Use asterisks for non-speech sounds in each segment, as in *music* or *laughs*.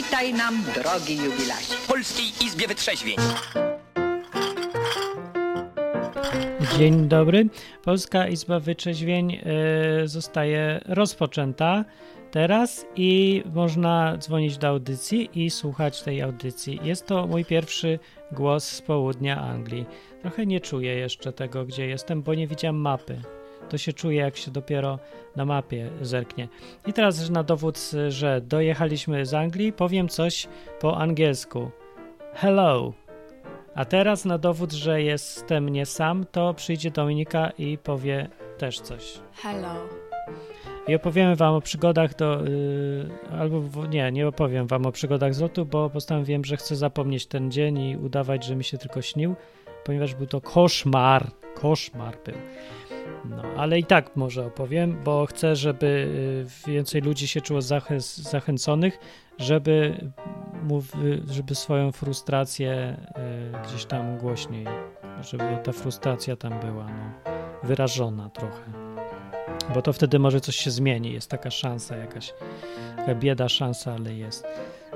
Witaj nam, drogi jubilacie. W Polskiej Izbie Wytrzeźwień. Dzień dobry. Polska Izba Wytrzeźwień e, zostaje rozpoczęta teraz i można dzwonić do audycji i słuchać tej audycji. Jest to mój pierwszy głos z południa Anglii. Trochę nie czuję jeszcze tego, gdzie jestem, bo nie widziałem mapy. To się czuje, jak się dopiero na mapie zerknie. I teraz na dowód, że dojechaliśmy z Anglii, powiem coś po angielsku. Hello. A teraz na dowód, że jestem nie sam, to przyjdzie Dominika i powie też coś. Hello. I opowiemy wam o przygodach do. Yy, albo nie, nie opowiem wam o przygodach z lotu, bo postanowiłem, że chcę zapomnieć ten dzień i udawać, że mi się tylko śnił, ponieważ był to koszmar. Koszmar był. No, ale i tak może opowiem, bo chcę, żeby yy, więcej ludzi się czuło zachę zachęconych, żeby, żeby swoją frustrację yy, gdzieś tam głośniej, żeby ta frustracja tam była no, wyrażona trochę bo to wtedy może coś się zmieni. Jest taka szansa jakaś, taka bieda szansa, ale jest.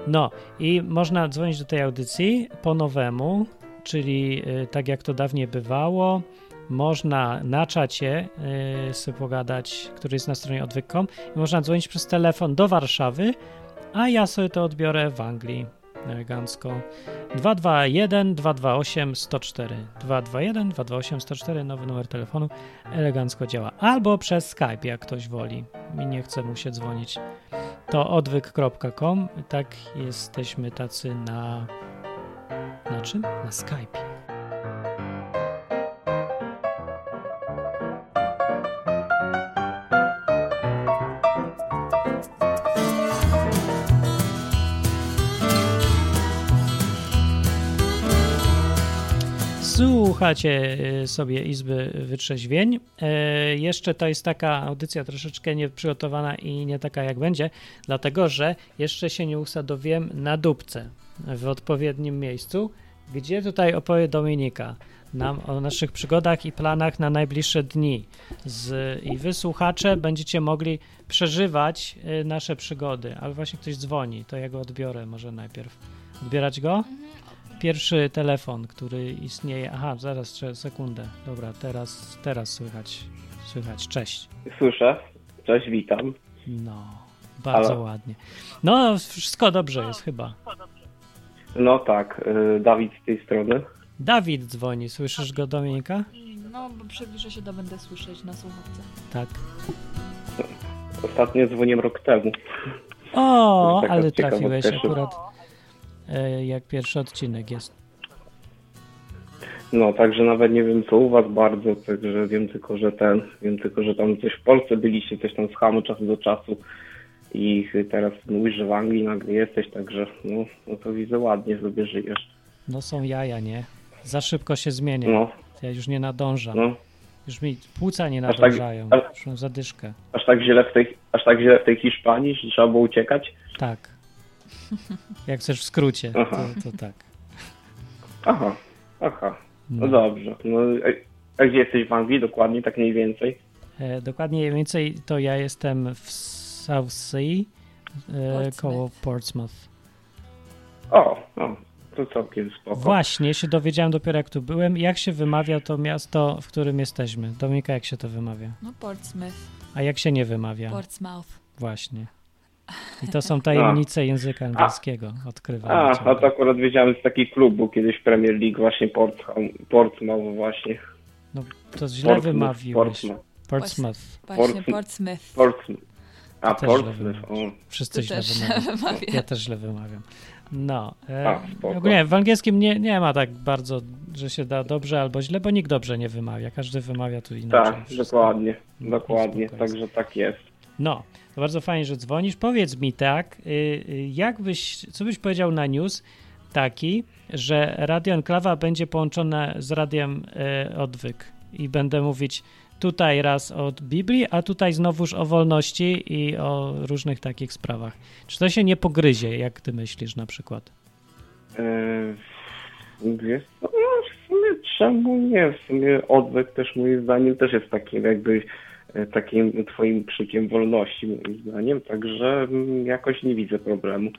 No i można dzwonić do tej audycji po nowemu, czyli y, tak jak to dawniej bywało. Można na czacie y, sobie pogadać, który jest na stronie odwyk.com i można dzwonić przez telefon do Warszawy, a ja sobie to odbiorę w Anglii elegancko. 221 228 104 221 228 104 nowy numer telefonu elegancko działa. Albo przez Skype, jak ktoś woli i nie chce mu się dzwonić. To odwyk.com. Tak jesteśmy tacy na na czym? Na Skype. Słuchacie sobie Izby Wytrzeźwień. E, jeszcze to jest taka audycja troszeczkę nieprzygotowana i nie taka jak będzie, dlatego że jeszcze się nie usadowiłem na dupce w odpowiednim miejscu, gdzie tutaj opowie Dominika nam o naszych przygodach i planach na najbliższe dni. Z, I wy, słuchacze, będziecie mogli przeżywać y, nasze przygody. Ale właśnie ktoś dzwoni, to ja go odbiorę może najpierw. Odbierać go? Pierwszy telefon, który istnieje. Aha, zaraz, sekundę. Dobra, teraz, teraz słychać. Słychać. Cześć. Słyszę. Cześć, witam. No, bardzo Halo. ładnie. No, wszystko dobrze jest chyba. No tak, y, Dawid z tej strony. Dawid dzwoni, słyszysz go Dominika? No, bo przybliżę się, to będę słyszeć na słuchawce. Tak. Ostatnio dzwoniłem rok temu. O, ale trafiłeś akurat jak pierwszy odcinek jest. No, także nawet nie wiem co u was bardzo, także wiem tylko, że ten, wiem tylko, że tam coś w Polsce byliście, coś tam z hamu czasu do czasu i teraz mówisz, że w Anglii nagle jesteś, także no, no to widzę ładnie sobie żyjesz. No są jaja, nie? Za szybko się zmienia. No. Ja już nie nadążam. No. Już mi płuca nie nadążają. Aż tak, aż, już zadyszkę. Aż tak źle w tej, aż tak źle w tej Hiszpanii, że trzeba było uciekać? Tak. Jak chcesz w skrócie, to, to, tak. Aha, aha. No, no. dobrze. No, a, gdzie jesteś w Anglii dokładnie, tak mniej więcej? E, dokładnie mniej więcej to ja jestem w South Sea, e, Portsmouth. koło Portsmouth. O, o, to całkiem spoko. Właśnie, się dowiedziałem dopiero jak tu byłem. Jak się wymawia to miasto, w którym jesteśmy? Dominika, jak się to wymawia? No Portsmouth. A jak się nie wymawia? Portsmouth. Właśnie. I to są tajemnice a. języka angielskiego. Odkrywam. A, a to akurat wiedziałem z takiego klubu kiedyś Premier League, właśnie Portsmouth właśnie. No to źle Portsmouth, wymawiłeś. Portsmouth. Portsmouth. Właśnie, Portsmouth. Portsmouth. A, Portsmouth. Wszyscy źle wymawiają. Ja też źle wymawiam. No. E, nie, w angielskim nie, nie ma tak bardzo, że się da dobrze albo źle, bo nikt dobrze nie wymawia. Każdy wymawia tu inaczej. Tak, wszystko. dokładnie. Dokładnie. Także tak jest. No. To bardzo fajnie, że dzwonisz. Powiedz mi tak, y, y, jak byś, co byś powiedział na news taki, że Radio Enklawa będzie połączone z Radiem y, Odwyk i będę mówić tutaj raz o Biblii, a tutaj znowuż o wolności i o różnych takich sprawach. Czy to się nie pogryzie, jak ty myślisz na przykład? Eee, no, w sumie czemu nie? W sumie odwyk też moim zdaniem też jest taki jakby takim twoim krzykiem wolności, moim zdaniem, także jakoś nie widzę problemu.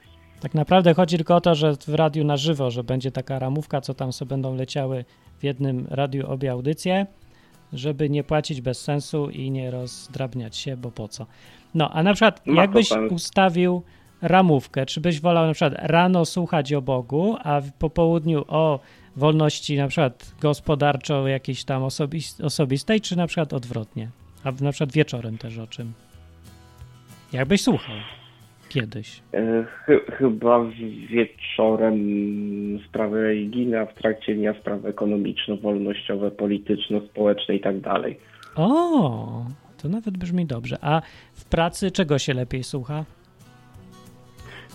Tak naprawdę chodzi tylko o to, że w radiu na żywo, że będzie taka ramówka, co tam sobie będą leciały w jednym radiu obie audycje, żeby nie płacić bez sensu i nie rozdrabniać się, bo po co. No, a na przykład jakbyś ustawił ramówkę, czy byś wolał na przykład rano słuchać o Bogu, a po południu o wolności na przykład gospodarczo jakiejś tam osobis- osobistej, czy na przykład odwrotnie, a na przykład wieczorem też o czym? Jakbyś słuchał kiedyś. E, Chy, chyba wieczorem sprawy religijne, a w trakcie dnia sprawy ekonomiczno-wolnościowe, polityczno-społeczne i tak dalej. O, to nawet brzmi dobrze. A w pracy czego się lepiej słucha?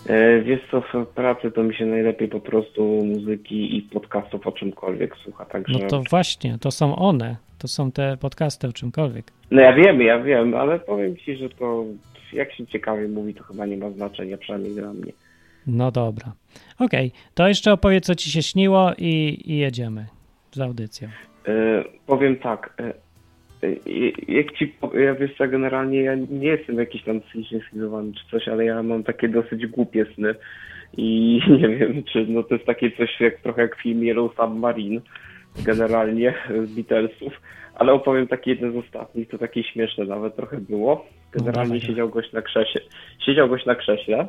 E, Wiesz co, w pracy to mi się najlepiej po prostu muzyki i podcastów o czymkolwiek słucha, także... No to właśnie, to są one. To są te podcasty o czymkolwiek. No ja wiem, ja wiem, ale powiem ci, że to jak się ciekawie mówi, to chyba nie ma znaczenia, przynajmniej dla mnie. No dobra. Okej, to jeszcze opowiedz, co ci się śniło i, i jedziemy z audycją. E, powiem tak, e, e, jak ci ja wiesz co, generalnie ja nie jestem jakiś tam psychicznie schizowany czy coś, ale ja mam takie dosyć głupie sny i *laughs* nie wiem, czy no to jest takie coś jak trochę jak film Yellow Submarine generalnie z Beatlesów, ale opowiem taki jeden z ostatnich, to takie śmieszne nawet trochę było. Generalnie dawaj. siedział gość na krześle, siedział gość na krześle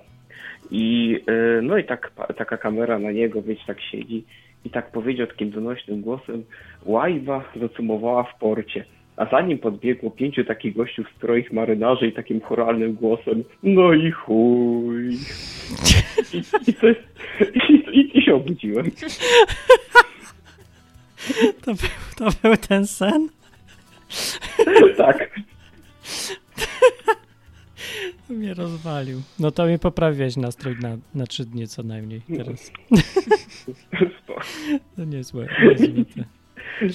i e, no i tak taka kamera na niego, wiecie, tak siedzi i tak powiedział takim donośnym głosem łajba zacumowała w porcie. A za nim podbiegło pięciu takich gościów w stroich marynarzy i takim choralnym głosem no i chuj. I, i, i, i, i się obudziłem. *laughs* To był, to był ten sen? tak. To *laughs* mnie rozwalił. No to mi poprawiłeś nastrój na, na trzy dni co najmniej teraz. Spoko. *laughs* To niezłe. niezłe.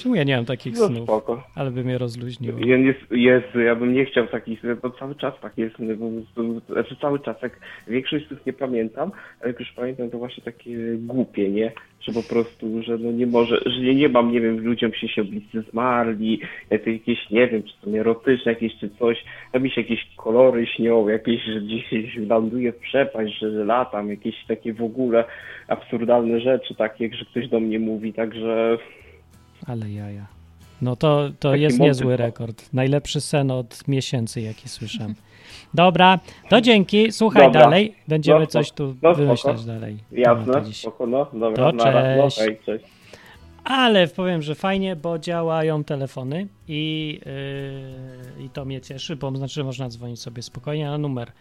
Czemu ja nie mam takich No snów? spoko. Ale by mnie rozluźniło. Nie, Jezu, ja bym nie chciał takich, bo cały czas tak jest, bo, bo, znaczy cały czas, jak większość z tych nie pamiętam, ale jak już pamiętam, to właśnie takie głupie, nie? Że po prostu, że no nie może, że nie, nie mam, nie wiem, ludziom się się bliscy zmarli, jakieś, nie wiem, czy to erotyczne jakieś, czy coś, tam mi się jakieś kolory śnią, jakieś, że gdzieś ląduję w przepaść, że, że latam, jakieś takie w ogóle absurdalne rzeczy, takie, że ktoś do mnie mówi, także Ale jaja. No to, to Taki jest niezły chłop. rekord. Najlepszy sen od miesięcy, jaki słyszałem. Dobra, to dzięki. Słuchaj Dobra. dalej. Będziemy No, coś tu no, wymyślać spoko. dalej. jasne, spoko, no, dobra, To no, cześć. hej, cześć. Ale powiem, że fajnie, bo działają telefony i, yy, i to mnie cieszy, bo znaczy, że można dzwonić sobie spokojnie na numer.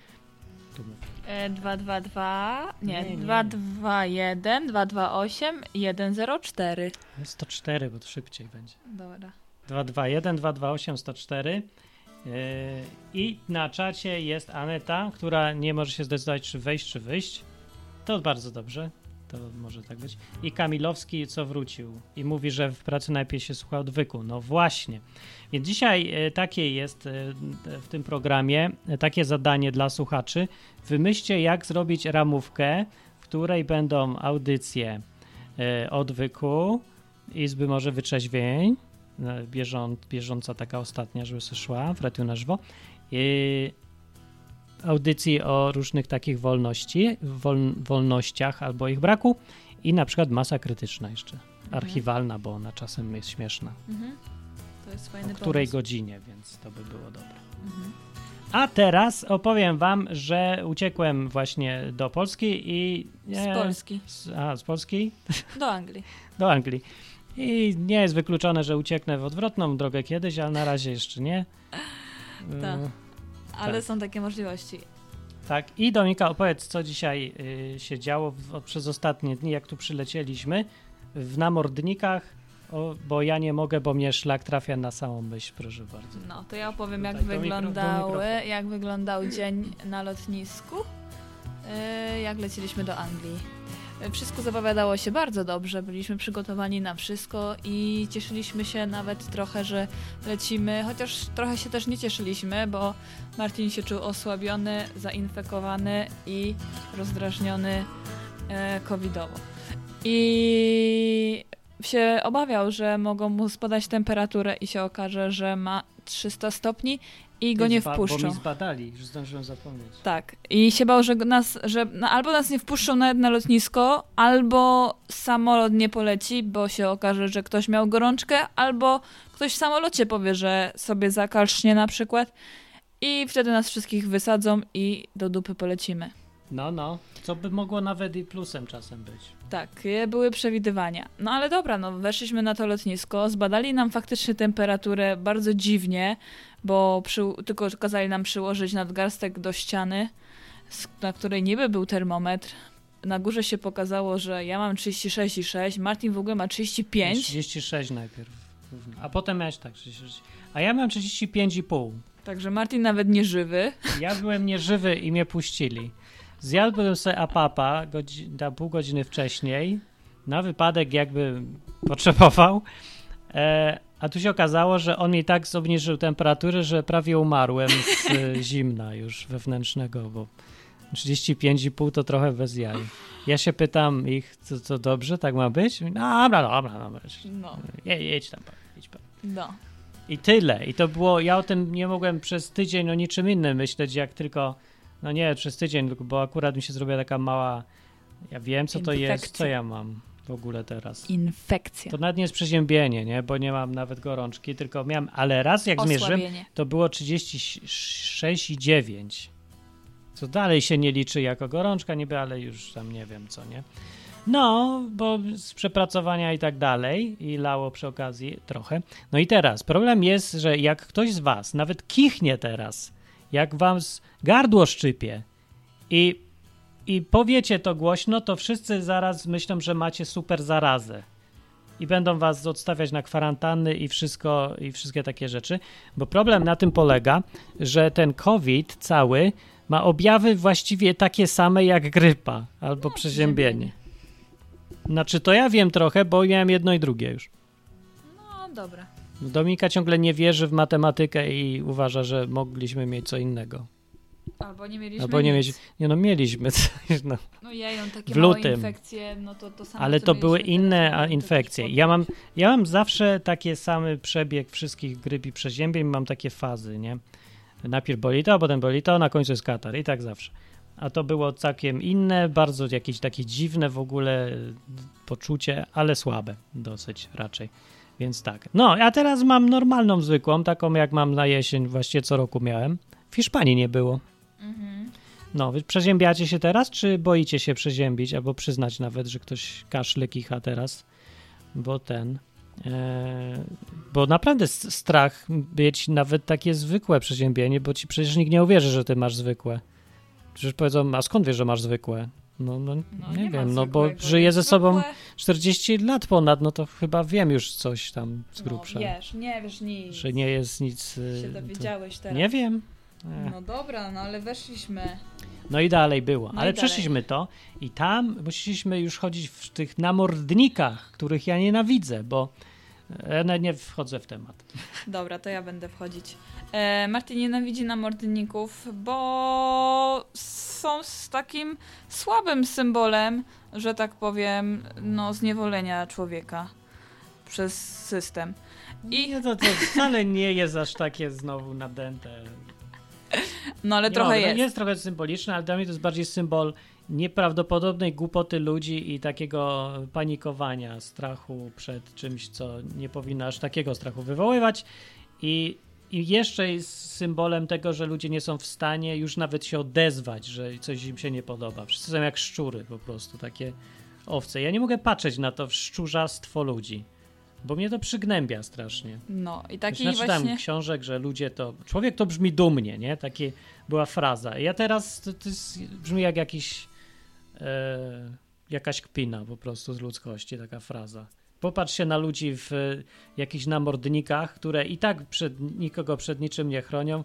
Tu. E, 222, nie, Nie, nie. 221, 228, 104. 104, bo to szybciej będzie. Dobra. 221 228 104. Yy, I na czacie jest Aneta, która nie może się zdecydować, czy wejść, czy wyjść. To bardzo dobrze. To może tak być. I Kamilowski, co wrócił i mówi, że w pracy najpierw się słucha odwyku. No właśnie. Więc dzisiaj e, takie jest e, w tym programie, e, takie zadanie dla słuchaczy. Wymyślcie, jak zrobić ramówkę, w której będą audycje odwyku, Izby może wytrzeźwień, e, bieżą, bieżąca taka ostatnia, żeby sobie szła w radiu na żywo. I audycji o różnych takich wolności, wol, wolnościach albo ich braku i na przykład masa krytyczna jeszcze, archiwalna, bo ona czasem jest śmieszna. Mhm. To jest O fajny której pomysł. godzinie, więc to by było dobre. Mhm. A teraz opowiem wam, że uciekłem właśnie do Polski i... Z Polski Z, a, z Polski? do Anglii. do Anglii. I nie jest wykluczone, że ucieknę w odwrotną drogę kiedyś, ale na razie jeszcze nie. *laughs* Tak. Y, Ale Tak. są takie możliwości. Tak, i Dominika, opowiedz, co dzisiaj y, się działo w, przez ostatnie dni, jak tu przylecieliśmy w namordnikach, o, bo ja nie mogę, bo mnie szlak trafia na samą myśl, proszę bardzo. No, to ja opowiem, jak Tutaj wyglądały, jak wyglądał dzień na lotnisku, yy, jak leciliśmy do Anglii. Wszystko zapowiadało się bardzo dobrze, byliśmy przygotowani na wszystko i cieszyliśmy się nawet trochę, że lecimy, chociaż trochę się też nie cieszyliśmy, bo Martin się czuł osłabiony, zainfekowany i rozdrażniony e, covidowo. I się obawiał, że mogą mu spadać temperaturę i się okaże, że ma 300 stopni i go nie wpuszczą. Bo mi zbadali, już zdążyłem zapomnieć. Tak. I się bał, że nas, że no, albo nas nie wpuszczą nawet na lotnisko, albo samolot nie poleci, bo się okaże, że ktoś miał gorączkę, albo ktoś w samolocie powie, że sobie zakalsznie na przykład. I wtedy nas wszystkich wysadzą i do dupy polecimy. No, no. Co by mogło nawet i plusem czasem być. Takie były przewidywania. No ale dobra, no weszliśmy na to lotnisko, zbadali nam faktycznie temperaturę bardzo dziwnie, bo przy, tylko kazali nam przyłożyć nadgarstek do ściany, na której niby był termometr. Na górze się pokazało, że ja mam 36,6, Martin w ogóle ma 35. 36 najpierw. A potem miałeś tak, 36. A ja mam 35,5. Także Martin nawet nie żywy. Ja byłem nieżywy i mnie puścili. Zjadłbym sobie apapa godzi- na pół godziny wcześniej, na wypadek jakby potrzebował. E, a tu się okazało, że on mi tak obniżył temperaturę, że prawie umarłem z e, *laughs* zimna już wewnętrznego, bo 35,5 to trochę bez jaj. Ja się pytam ich, co, co dobrze, tak ma być? Dobra, dobra, dobra. No, Je, jedź tam, jedź pan. no. I tyle. I to było, ja o tym nie mogłem przez tydzień o niczym innym myśleć, jak tylko, no nie przez tydzień, bo akurat mi się zrobiła taka mała, ja wiem co to jest, co Infekcja. ja mam w ogóle teraz. Infekcja. To nawet nie jest przeziębienie, nie, bo nie mam nawet gorączki, tylko miałem, ale raz jak zmierzyłem, to było 36,9. Co dalej się nie liczy jako gorączka niby, ale już tam nie wiem co, nie? No, bo z przepracowania i tak dalej i lało przy okazji trochę. No i teraz problem jest, że jak ktoś z was nawet kichnie teraz, jak wam gardło szczypie i, i powiecie to głośno, to wszyscy zaraz myślą, że macie super zarazę i będą was odstawiać na kwarantanny i wszystko i wszystkie takie rzeczy, bo problem na tym polega, że ten COVID cały ma objawy właściwie takie same jak grypa albo przeziębienie. Znaczy to ja wiem trochę, bo miałem jedno i drugie już. No dobra. Dominika ciągle nie wierzy w matematykę i uważa, że mogliśmy mieć co innego. Albo nie mieliśmy Albo nie nic. mieć. Nie no, mieliśmy coś. No. No ja ją takie W lutym. infekcje, no to to samo Ale to były inne teraz, a, infekcje. Ja mam, ja mam zawsze taki samy przebieg wszystkich gryp i przeziębień, mam takie fazy, nie? Najpierw boli to, potem boli to, na końcu jest katar i tak zawsze. A to było całkiem inne, bardzo jakieś takie dziwne w ogóle y, poczucie, ale słabe dosyć raczej. Więc tak. No, a teraz mam normalną, zwykłą, taką jak mam na jesień, właściwie co roku miałem. W Hiszpanii nie było. Mhm. No, wy przeziębiacie się teraz, czy boicie się przeziębić, albo przyznać nawet, że ktoś kaszle kicha teraz? Bo ten. E, bo naprawdę strach mieć nawet takie zwykłe przeziębienie, bo ci przecież nikt nie uwierzy, że ty masz zwykłe. Przecież powiedzą, a skąd wiesz, że masz zwykłe? No, no, No, nie, ma wiem, no bo żyję ze sobą zwykłe. 40 lat ponad, no to chyba wiem już coś tam z grubsza. No, wiesz, nie wiesz nic. że nie jest nic. y, się to- dowiedziałeś teraz. Nie wiem. E. No dobra, no ale weszliśmy. No i dalej było. No Ale przeszliśmy to i tam musieliśmy już chodzić w tych namordnikach, których ja nienawidzę, bo ja nawet nie wchodzę w temat. Dobra, to ja będę wchodzić. E, Martin nienawidzi namordników, bo są z takim słabym symbolem, że tak powiem, no zniewolenia człowieka przez system. I to, to wcale nie jest aż takie znowu nadęte. No ale Nie trochę mogę, no jest. jest trochę symboliczne, ale dla mnie to jest bardziej symbol nieprawdopodobnej głupoty ludzi i takiego panikowania, strachu przed czymś, co nie powinno aż takiego strachu wywoływać. I, I jeszcze jest symbolem tego, że ludzie nie są w stanie już nawet się odezwać, że coś im się nie podoba. Wszyscy są jak szczury po prostu, takie owce. Ja nie mogę patrzeć na to szczurzastwo ludzi, bo mnie to przygnębia strasznie. No i Taki taki znaczy, właśnie... książek, że ludzie to. Człowiek to brzmi dumnie, nie? Takie była fraza. Ja teraz to, to jest, brzmi jak jakiś. E, jakaś kpina po prostu z ludzkości, taka fraza. Popatrz się na ludzi w e, jakichś namordnikach, które i tak przed, nikogo przed niczym nie chronią.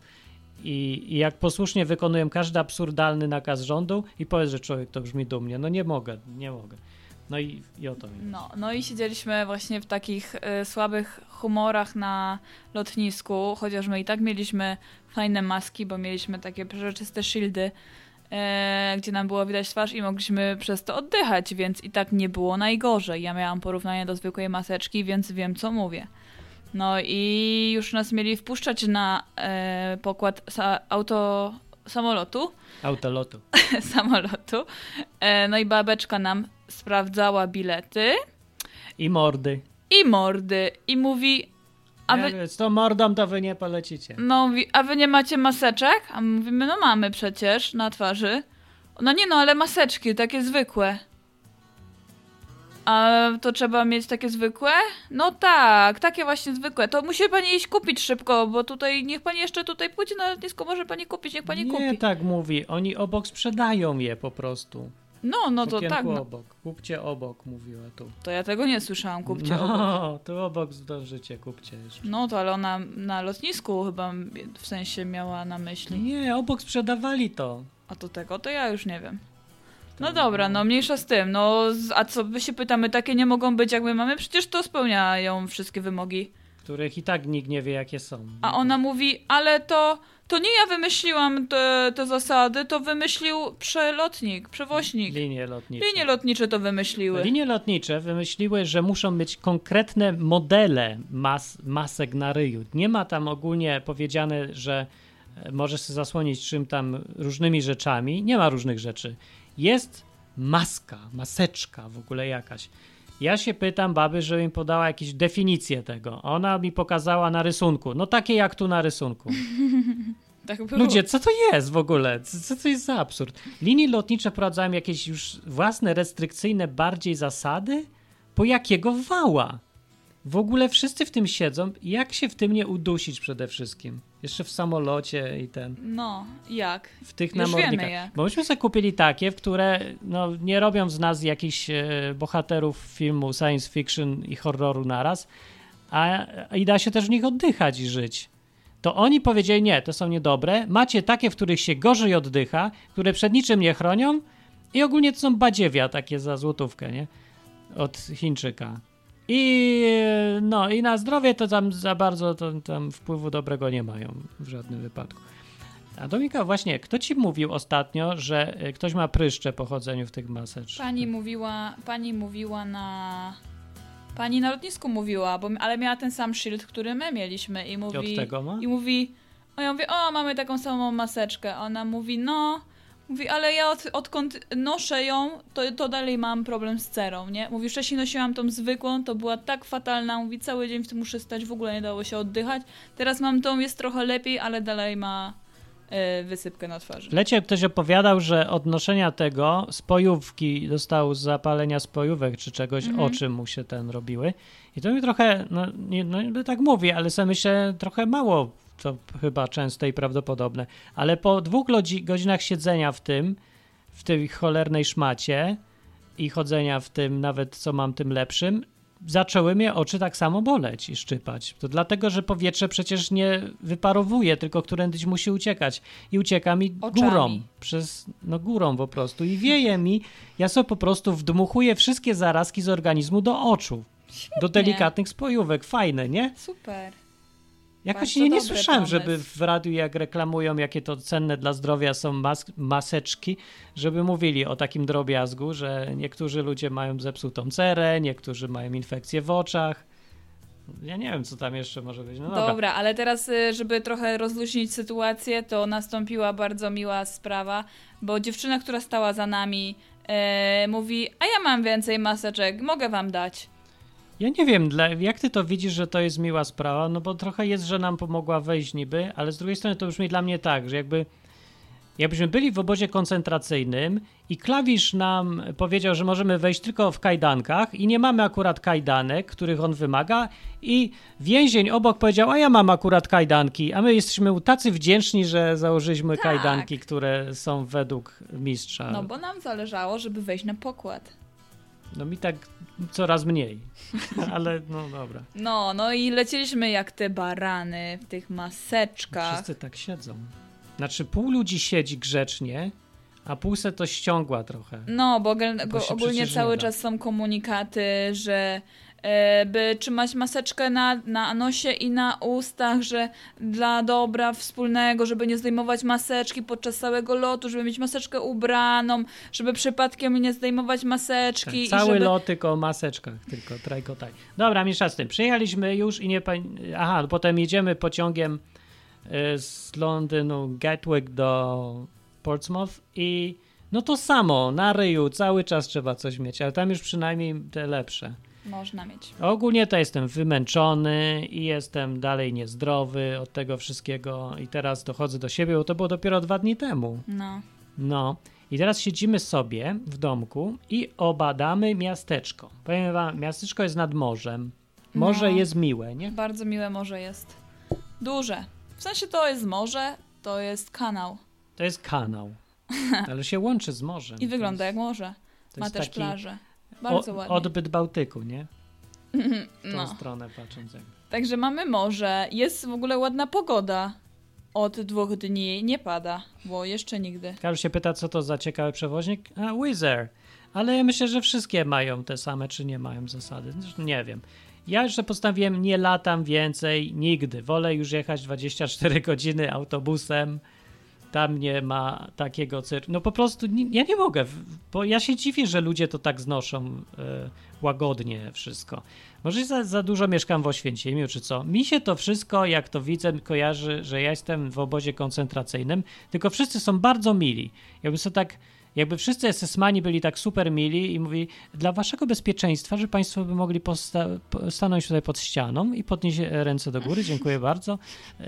I, I jak posłusznie wykonują każdy absurdalny nakaz rządu i powiedz, że człowiek to brzmi dumnie. No nie mogę, nie mogę. No i, i o to mi. No, no i siedzieliśmy właśnie w takich y, słabych humorach na lotnisku, chociaż my i tak mieliśmy fajne maski, bo mieliśmy takie przeżyczyste shieldy, e, gdzie nam było widać twarz i mogliśmy przez to oddychać, więc i tak nie było najgorzej. Ja miałam porównanie do zwykłej maseczki, więc wiem co mówię. No i już nas mieli wpuszczać na e, pokład sa, auto samolotu, Autolotu. *laughs* samolotu. E, no i babeczka nam sprawdzała bilety I mordy. i mordy i mówi, a Nie, tą mordą to wy nie polecicie. no, mówi, a wy nie macie maseczek? A my mówimy, no mamy przecież na twarzy. No nie no, ale maseczki, takie zwykłe. A to trzeba mieć takie zwykłe? No tak, takie właśnie zwykłe. To musi pani iść kupić szybko, bo tutaj, niech pani jeszcze tutaj pójdzie na lotnisko, może pani kupić, niech pani nie kupi. tak mówi. Oni obok sprzedają je po prostu. No, no to okienku tak, no, obok. Kupcie obok, mówiła tu. to ja tego nie słyszałam, kupcie obok. No, tu obok zdążycie, kupcie jeszcze. No to ale ona na lotnisku chyba w sensie miała na myśli. Nie, obok sprzedawali to. A to tego, to ja już nie wiem. No dobra, no mniejsza z tym. No, a co my się pytamy, takie nie mogą być jak my mamy? Przecież to spełniają wszystkie wymogi. Których i tak nikt nie wie, jakie są. A ona mówi, ale to, to nie ja wymyśliłam te, te zasady, to wymyślił przelotnik, przewoźnik. Linie lotnicze. Linie lotnicze to wymyśliły. Linie lotnicze wymyśliły, że muszą mieć konkretne modele mas, masek na ryju. Nie ma tam ogólnie powiedziane, że e, możesz się zasłonić czym tam różnymi rzeczami. Nie ma różnych rzeczy. Jest maska, maseczka w ogóle jakaś. Ja się pytam baby, żeby mi podała jakąś definicję tego. Ona mi pokazała na rysunku. No takie jak tu na rysunku. *laughs* Tak. Ludzie, co to jest w ogóle? Co, co to jest za absurd? Linie lotnicze wprowadzają jakieś już własne, restrykcyjne bardziej zasady? Po jakiego wała? W ogóle wszyscy w tym siedzą. Jak się w tym nie udusić przede wszystkim? Jeszcze w samolocie i ten, No, jak? w tych Już namornikach. Bo myśmy sobie kupili takie, w które no, nie robią z nas jakichś e, bohaterów filmu science fiction i horroru naraz, a i da się też w nich oddychać i żyć. To oni powiedzieli, nie, to są niedobre. Macie takie, w których się gorzej oddycha, które przed niczym nie chronią i ogólnie to są badziewia takie za złotówkę, nie? Od Chińczyka. I no i na zdrowie to tam za bardzo to, tam wpływu dobrego nie mają w żadnym wypadku. A Dominika, właśnie, kto ci mówił ostatnio, że e, ktoś ma pryszcze po chodzeniu w tych maseczkach? Pani mówiła, pani mówiła na... Pani na lotnisku mówiła, bo, ale miała ten sam szyld, który my mieliśmy i I mówi... od tego ma? I mówi, a ja mówię, o, mamy taką samą maseczkę. Ona mówi, no, mówi, ale ja od, odkąd noszę ją, to, to dalej mam problem z cerą, nie? Mówi, wcześniej nosiłam tą zwykłą, to była tak fatalna, mówi, cały dzień w tym muszę stać, w ogóle nie dało się oddychać. Teraz mam tą, jest trochę lepiej, ale dalej ma e, wysypkę na twarzy. W lecie ktoś opowiadał, że od noszenia tego spojówki dostał z zapalenia spojówek czy czegoś, Mhm. oczy mu się ten robiły. I to mi trochę, no nie no, tak mówię, ale sobie myślę, trochę mało to chyba częste i prawdopodobne. Ale po dwóch godzi- godzinach siedzenia w tym, w tej cholernej szmacie i chodzenia w tym, nawet co mam tym lepszym, zaczęły mnie oczy tak samo boleć i szczypać. To dlatego, że powietrze przecież nie wyparowuje, tylko którędyś musi uciekać. I ucieka mi Oczami. górą, przez, no górą po prostu. I wieje mi, ja sobie po prostu wdmuchuję wszystkie zarazki z organizmu do oczu. Do delikatnych spojówek. Fajne, nie? Super. Jakoś nie, nie słyszałem, żeby pomysł. w radiu jak reklamują, jakie to cenne dla zdrowia są mas maseczki, żeby mówili o takim drobiazgu, że niektórzy ludzie mają zepsutą cerę, niektórzy mają infekcje w oczach. Ja nie wiem, co tam jeszcze może być. No dobra. Dobra, ale teraz, y, żeby trochę rozluźnić sytuację, to nastąpiła bardzo miła sprawa, bo dziewczyna, która stała za nami, e, mówi: A ja mam więcej maseczek, mogę wam dać. Ja nie wiem, dla, jak ty to widzisz, że to jest miła sprawa, no bo trochę jest, że nam pomogła wejść niby, ale z drugiej strony to brzmi dla mnie tak, że jakby jakbyśmy byli w obozie koncentracyjnym i klawisz nam powiedział, że możemy wejść tylko w kajdankach i nie mamy akurat kajdanek, których on wymaga i więzień obok powiedział, a ja mam akurat kajdanki, a my jesteśmy tacy wdzięczni, że założyliśmy Tak. kajdanki, które są według mistrza. No bo nam zależało, żeby wejść na pokład. No mi tak coraz mniej, *laughs* ale no dobra. No, no i lecieliśmy jak te barany w tych maseczkach. Wszyscy tak siedzą. Znaczy pół ludzi siedzi grzecznie, a pół se to ściągła trochę. No, bo, Bo ogólnie cały czas są komunikaty, że by trzymać maseczkę na, na nosie i na ustach, że dla dobra wspólnego, żeby nie zdejmować maseczki podczas całego lotu, żeby mieć maseczkę ubraną, żeby przypadkiem nie zdejmować maseczki. Tak, i cały żeby... lot tylko o maseczkach, tylko trajkotaj. Dobra, mniejsza z tym. Przyjechaliśmy już i nie... pa- Aha, potem jedziemy pociągiem y, z Londynu Gatwick do Portsmouth i no to samo, na ryju cały czas trzeba coś mieć, ale tam już przynajmniej te lepsze. Można mieć. Ogólnie to jestem wymęczony i jestem dalej niezdrowy od tego wszystkiego i teraz dochodzę do siebie, bo to było dopiero dwa dni temu. No. No i teraz siedzimy sobie w domku i obadamy miasteczko. Powiem wam, miasteczko jest nad morzem. Morze No. jest miłe, nie? Bardzo miłe morze jest. Duże. W sensie to jest morze, to jest kanał. To jest kanał, *laughs* ale się łączy z morzem. I wygląda jest- jak morze. Ma też taki plażę. Bardzo o- ładnie. Odbyt Bałtyku, nie? W tą No. stronę patrząc. Także mamy morze, jest w ogóle ładna pogoda. Od dwóch dni nie pada, bo jeszcze nigdy. Karol się pyta, co to za ciekawy przewoźnik? A, Wizz Air. Ale ja myślę, że wszystkie mają te same, czy nie mają zasady. Zresztą Nie wiem. Ja jeszcze postanowiłem, nie latam więcej nigdy. Wolę już jechać 24 godziny autobusem. Tam nie ma takiego cyrku. No po prostu nie, ja nie mogę, bo ja się dziwię, że ludzie to tak znoszą e, łagodnie wszystko. Może za, za dużo mieszkam w Oświęcimiu, czy co? Mi się to wszystko, jak to widzę, kojarzy, że ja jestem w obozie koncentracyjnym, tylko wszyscy są bardzo mili. Jakby sobie tak, jakby wszyscy SS-mani byli tak super mili i mówi, dla waszego bezpieczeństwa, że państwo by mogli stanąć tutaj pod ścianą i podnieść ręce do góry, dziękuję bardzo e,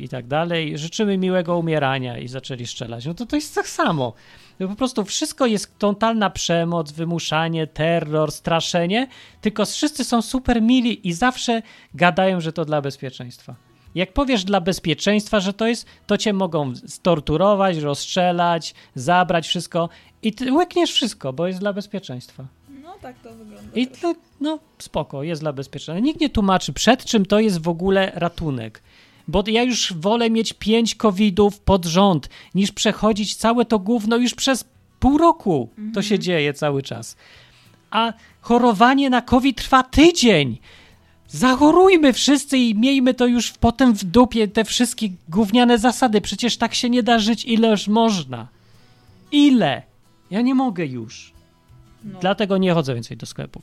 i tak dalej. Życzymy miłego umierania i zaczęli strzelać. No to to jest tak samo. No po prostu wszystko jest totalna przemoc, wymuszanie, terror, straszenie, tylko wszyscy są super mili i zawsze gadają, że to dla bezpieczeństwa. Jak powiesz dla bezpieczeństwa, że to jest, to cię mogą storturować, rozstrzelać, zabrać wszystko i ty łykniesz wszystko, bo jest dla bezpieczeństwa. No tak to wygląda. I to, no spoko, jest dla bezpieczeństwa. Nikt nie tłumaczy, przed czym to jest w ogóle ratunek. Bo ja już wolę mieć pięć covidów pod rząd, niż przechodzić całe to gówno już przez pół roku. To się dzieje cały czas. A chorowanie na covid trwa tydzień. Zachorujmy wszyscy i miejmy to już potem w dupie, te wszystkie gówniane zasady. Przecież tak się nie da żyć, ileż można. Ile? Ja nie mogę już. No, Dlatego nie chodzę więcej do sklepów.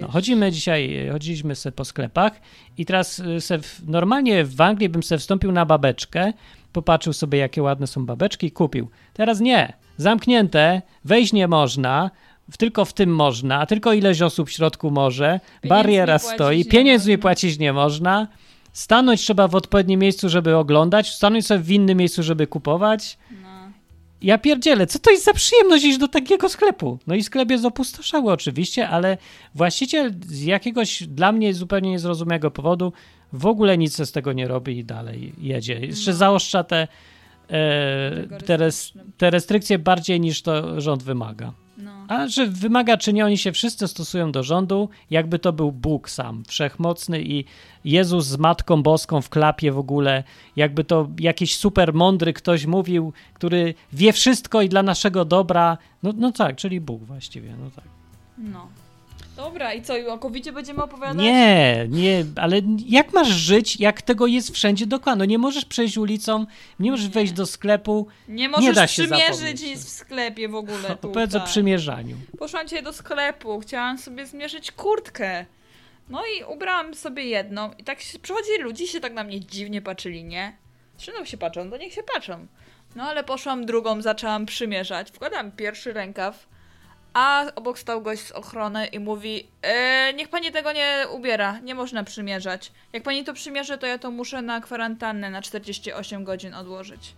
No, chodzimy dzisiaj, chodziliśmy se po sklepach i teraz y, se w, normalnie w Anglii bym se wstąpił na babeczkę, popatrzył sobie jakie ładne są babeczki i kupił. Teraz nie, zamknięte, wejść nie można, tylko w tym można, tylko ileś osób w środku może, Pieniędzy bariera stoi, pieniędzy nie płacić nie można, stanąć trzeba w odpowiednim miejscu, żeby oglądać, stanąć sobie w innym miejscu, żeby kupować. No. Ja pierdzielę, co to jest za przyjemność iść do takiego sklepu? No i sklep jest opustoszały oczywiście, ale właściciel z jakiegoś dla mnie zupełnie niezrozumiałego powodu w ogóle nic z tego nie robi i dalej jedzie. Jeszcze No. zaostrza te, e, te, res, te restrykcje bardziej niż to rząd wymaga. No. A że wymaga czy nie, oni się wszyscy stosują do rządu, jakby to był Bóg sam, wszechmocny i Jezus z Matką Boską w klapie w ogóle, jakby to jakiś super mądry ktoś mówił, który wie wszystko i dla naszego dobra. No, no tak, czyli Bóg właściwie, no tak. no. Dobra, i co, i o covid będziemy opowiadać? Nie, nie, ale jak masz żyć, jak tego jest wszędzie dokładnie? No nie możesz przejść ulicą, nie możesz Nie. wejść do sklepu. Nie możesz da się przymierzyć zapomnieć. nic w sklepie w ogóle Opowiedz o tutaj. przymierzaniu. Poszłam dzisiaj do sklepu, chciałam sobie zmierzyć kurtkę. No i ubrałam sobie jedną i tak się, przychodzili ludzie się tak na mnie dziwnie patrzyli, nie? Zresztą się patrzą, to niech się patrzą. No ale poszłam drugą, zaczęłam przymierzać. Wkładam pierwszy rękaw, a obok stał gość z ochrony i mówi e, niech pani tego nie ubiera, nie można przymierzać. Jak pani to przymierzy, to ja to muszę na kwarantannę na 48 godzin odłożyć.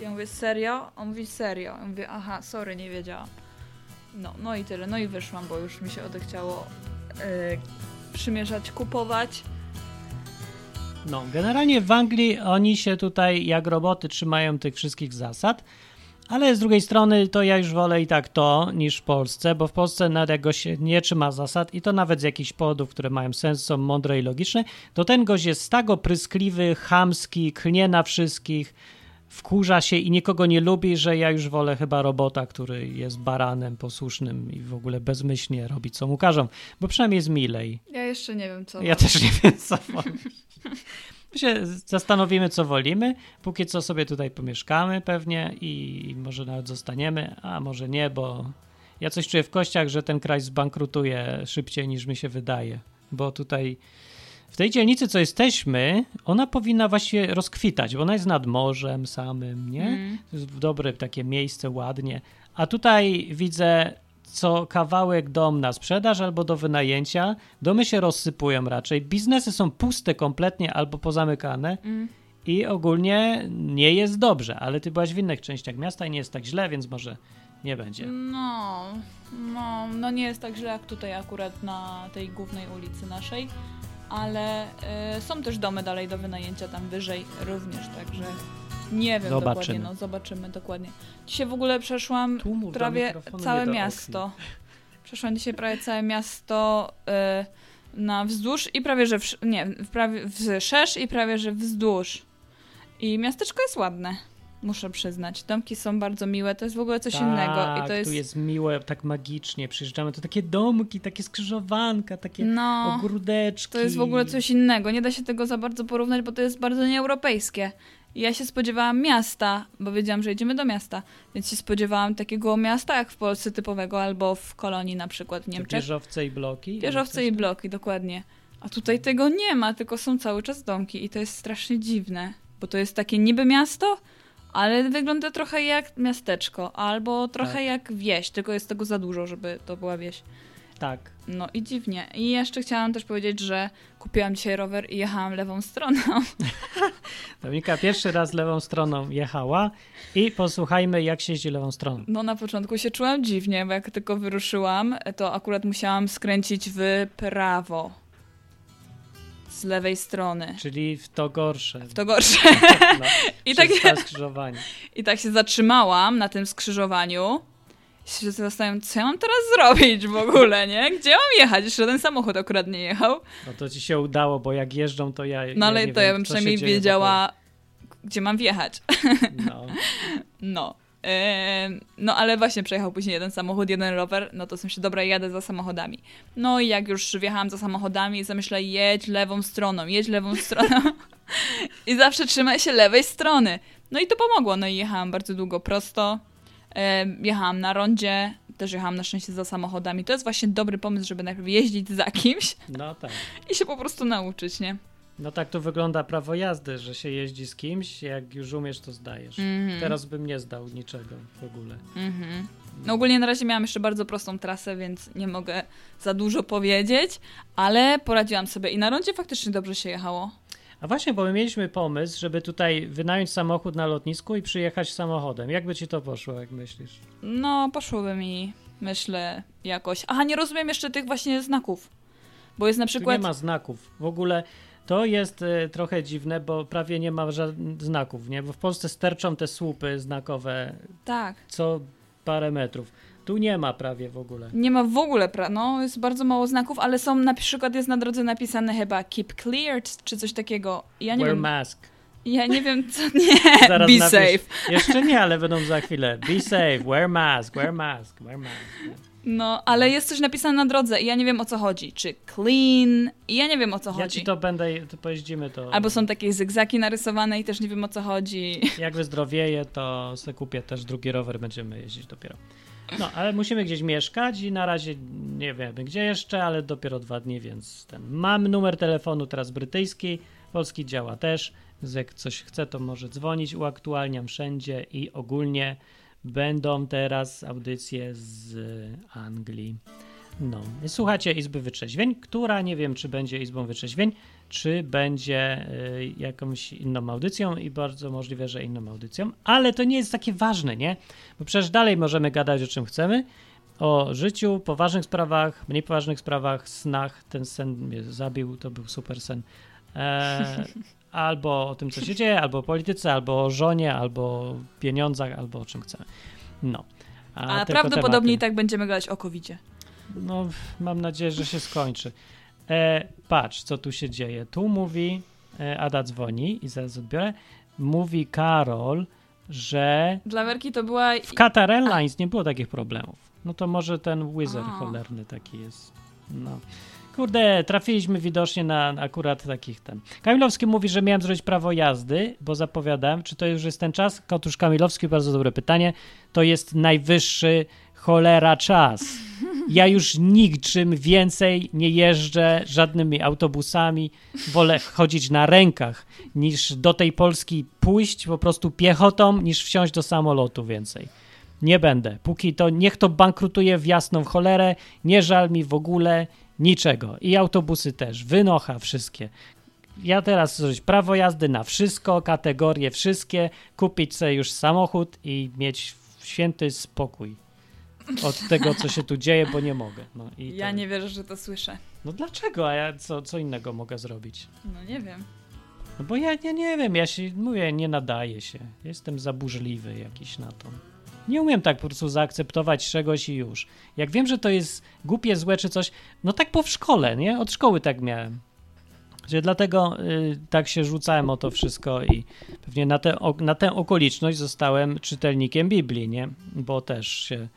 Ja mówię, serio? On mówi, serio. Ja mówię, aha, sorry, nie wiedziałam. No, no i tyle. No i wyszłam, bo już mi się odechciało yy, przymierzać, kupować. No, generalnie w Anglii oni się tutaj jak roboty trzymają tych wszystkich zasad, ale z drugiej strony to ja już wolę i tak to niż w Polsce, bo w Polsce nawet jak go się nie trzyma zasad i to nawet z jakichś powodów, które mają sens, są mądre i logiczne, to ten gość jest tak opryskliwy, chamski, klnie na wszystkich, wkurza się i nikogo nie lubi, że ja już wolę chyba robota, który jest baranem posłusznym i w ogóle bezmyślnie robi, co mu każą, bo przynajmniej jest milej. Ja jeszcze nie wiem co. Ja też nie wiem, co. *laughs* My się zastanowimy, co wolimy. Póki co sobie tutaj pomieszkamy pewnie i może nawet zostaniemy, a może nie, bo ja coś czuję w kościach, że ten kraj zbankrutuje szybciej niż mi się wydaje, bo tutaj w tej dzielnicy, co jesteśmy, ona powinna właściwie rozkwitać, bo ona jest nad morzem samym, nie? Mm. To jest dobre takie miejsce, ładnie. A tutaj widzę co kawałek dom na sprzedaż albo do wynajęcia. Domy się rozsypują raczej. Biznesy są puste kompletnie albo pozamykane Mm. i ogólnie nie jest dobrze, ale ty byłaś w innych częściach miasta i nie jest tak źle, więc może nie będzie. No, no, no nie jest tak źle jak tutaj akurat na tej głównej ulicy naszej, ale y, są też domy dalej do wynajęcia tam wyżej również, także nie wiem Zobaczymy. dokładnie, no zobaczymy dokładnie. Dzisiaj w ogóle przeszłam Tu mów do prawie całe miasto. Przeszłam dzisiaj prawie całe miasto y, na wzdłuż i prawie że w, nie, w prawie wszerz i prawie że wzdłuż. I miasteczko jest ładne. Muszę przyznać. Domki są bardzo miłe, to jest w ogóle coś innego. Tak, I to jest. tu jest miłe, tak magicznie. Przyjeżdżamy, to takie domki, takie skrzyżowanka, takie No. ogródeczki. To jest w ogóle coś innego. Nie da się tego za bardzo porównać, bo to jest bardzo nieeuropejskie. Ja się spodziewałam miasta, bo wiedziałam, że jedziemy do miasta, więc się spodziewałam takiego miasta jak w Polsce typowego, albo w kolonii na przykład w Niemczech. Wieżowce i bloki. Wieżowce i bloki, dokładnie. A tutaj tego nie ma, tylko są cały czas domki i to jest strasznie dziwne, bo to jest takie niby miasto, ale wygląda trochę jak miasteczko, albo trochę Tak. jak wieś, tylko jest tego za dużo, żeby to była wieś. Tak. No i dziwnie. I jeszcze chciałam też powiedzieć, że kupiłam dzisiaj rower i jechałam lewą stroną. *laughs* Dominika pierwszy raz lewą stroną jechała i posłuchajmy, jak się jeździ lewą stroną. No na początku się czułam dziwnie, bo jak tylko wyruszyłam, to akurat musiałam skręcić w prawo. Z lewej strony. Czyli w to gorsze. W to gorsze. *laughs* No, I tak. I tak się zatrzymałam na tym skrzyżowaniu. Się zastanawiam, co ja mam teraz zrobić w ogóle, nie? Gdzie mam jechać? Jeszcze ten samochód akurat nie jechał. No to ci się udało, bo jak jeżdżą, to ja. No ale ja to wiem, ja bym przynajmniej wiedziała, gdzie mam wjechać. No. *laughs* No. No, ale właśnie przejechał później jeden samochód, jeden rower, no to sobie się dobra, jadę za samochodami. No i jak już wjechałam za samochodami, zamyślę, jedź lewą stroną, jedź lewą *laughs* stroną. I zawsze trzymaj się lewej strony. No i to pomogło, no i jechałam bardzo długo prosto. Jechałam na rondzie, też jechałam na szczęście za samochodami. To jest właśnie dobry pomysł, żeby najpierw jeździć za kimś no tak. i się po prostu nauczyć, nie? No tak tu wygląda prawo jazdy, że się jeździ z kimś, jak już umiesz, to zdajesz. Mhm. Teraz bym nie zdał niczego w ogóle. Mhm. No ogólnie na razie miałam jeszcze bardzo prostą trasę, więc nie mogę za dużo powiedzieć, ale poradziłam sobie i na rondzie faktycznie dobrze się jechało. A właśnie, bo my mieliśmy pomysł, żeby tutaj wynająć samochód na lotnisku i przyjechać samochodem. Jak by ci to poszło, jak myślisz? No, poszłoby mi, myślę, jakoś. Aha, nie rozumiem jeszcze tych właśnie znaków. Bo jest na Tu przykład. nie ma znaków. W ogóle to jest e, trochę dziwne, bo prawie nie ma żadnych znaków, nie? Bo w Polsce sterczą te słupy znakowe Tak. co parę metrów. Tu nie ma prawie w ogóle. Nie ma w ogóle, pra- no, jest bardzo mało znaków, ale są na przykład jest na drodze napisane chyba keep clear czy- coś takiego. Ja nie Wear wiem. mask. Ja nie wiem, co. *laughs* Nie, Zaraz be napisz- safe. Jeszcze nie, ale będą za chwilę. *laughs* Be safe, wear mask, wear mask, wear mask. No, ale jest coś napisane na drodze i ja nie wiem o co chodzi. Czy clean? I ja nie wiem o co Ja chodzi. ci to będę, to pojeździmy to. Albo są takie zygzaki narysowane i też nie wiem o co chodzi. Jak wyzdrowieję, to se kupię też drugi rower, będziemy jeździć dopiero. No, ale musimy gdzieś mieszkać i na razie nie wiemy gdzie jeszcze, ale dopiero dwa dni, więc ten. Mam numer telefonu teraz brytyjski, polski działa też, więc jak coś chce, to może dzwonić, uaktualniam wszędzie i ogólnie będą teraz audycje z Anglii. No, słuchacie Izby Wytrzeźwień, która nie wiem, czy będzie Izbą Wytrzeźwień, czy będzie y, jakąś inną audycją i bardzo możliwe, że inną audycją, ale to nie jest takie ważne, nie? Bo przecież dalej możemy gadać o czym chcemy, o życiu, poważnych sprawach, mniej poważnych sprawach, snach. Ten sen mnie zabił, to był super sen. E, *laughs* albo o tym, co się dzieje, albo o polityce, albo o żonie, albo o pieniądzach, albo o czym chcemy. No. A, tylko prawdopodobnie i tematy. tak będziemy gadać o covidzie. No, mam nadzieję, że się skończy. E, patrz, co tu się dzieje. Tu mówi, e, Ada dzwoni i zaraz odbiorę. Mówi Karol, że Dla Werki to była... w Qatar Airlines nie było takich problemów. No to może ten Wizard cholerny taki jest. No. Kurde, trafiliśmy widocznie na akurat takich ten. Kamilowski mówi, że miałem zrobić prawo jazdy, bo zapowiadałem. Czy to już jest ten czas? Otóż Kamilowski, bardzo dobre pytanie. To jest najwyższy cholera czas. Ja już niczym więcej nie jeżdżę żadnymi autobusami. Wolę chodzić na rękach niż do tej Polski pójść po prostu piechotą, niż wsiąść do samolotu więcej. Nie będę. Póki to, niech to bankrutuje w jasną cholerę, nie żal mi w ogóle niczego. I autobusy też, wynocha wszystkie. Ja teraz zrobić prawo jazdy na wszystko, kategorie wszystkie, kupić sobie już samochód i mieć święty spokój od tego, co się tu dzieje, bo nie mogę. No, i Ja nie wierzę, że to słyszę. No dlaczego? A ja co, co innego mogę zrobić? No nie wiem. No bo ja, ja nie wiem, ja się, mówię, nie nadaję się. Jestem zaburzliwy jakiś na to. Nie umiem tak po prostu zaakceptować czegoś i już. Jak wiem, że to jest głupie, złe czy coś, no tak po w szkole, nie? Od szkoły tak miałem. Że dlatego y, tak się rzucałem o to wszystko i pewnie na, tę o- na tę okoliczność zostałem czytelnikiem Biblii, nie? Bo też się...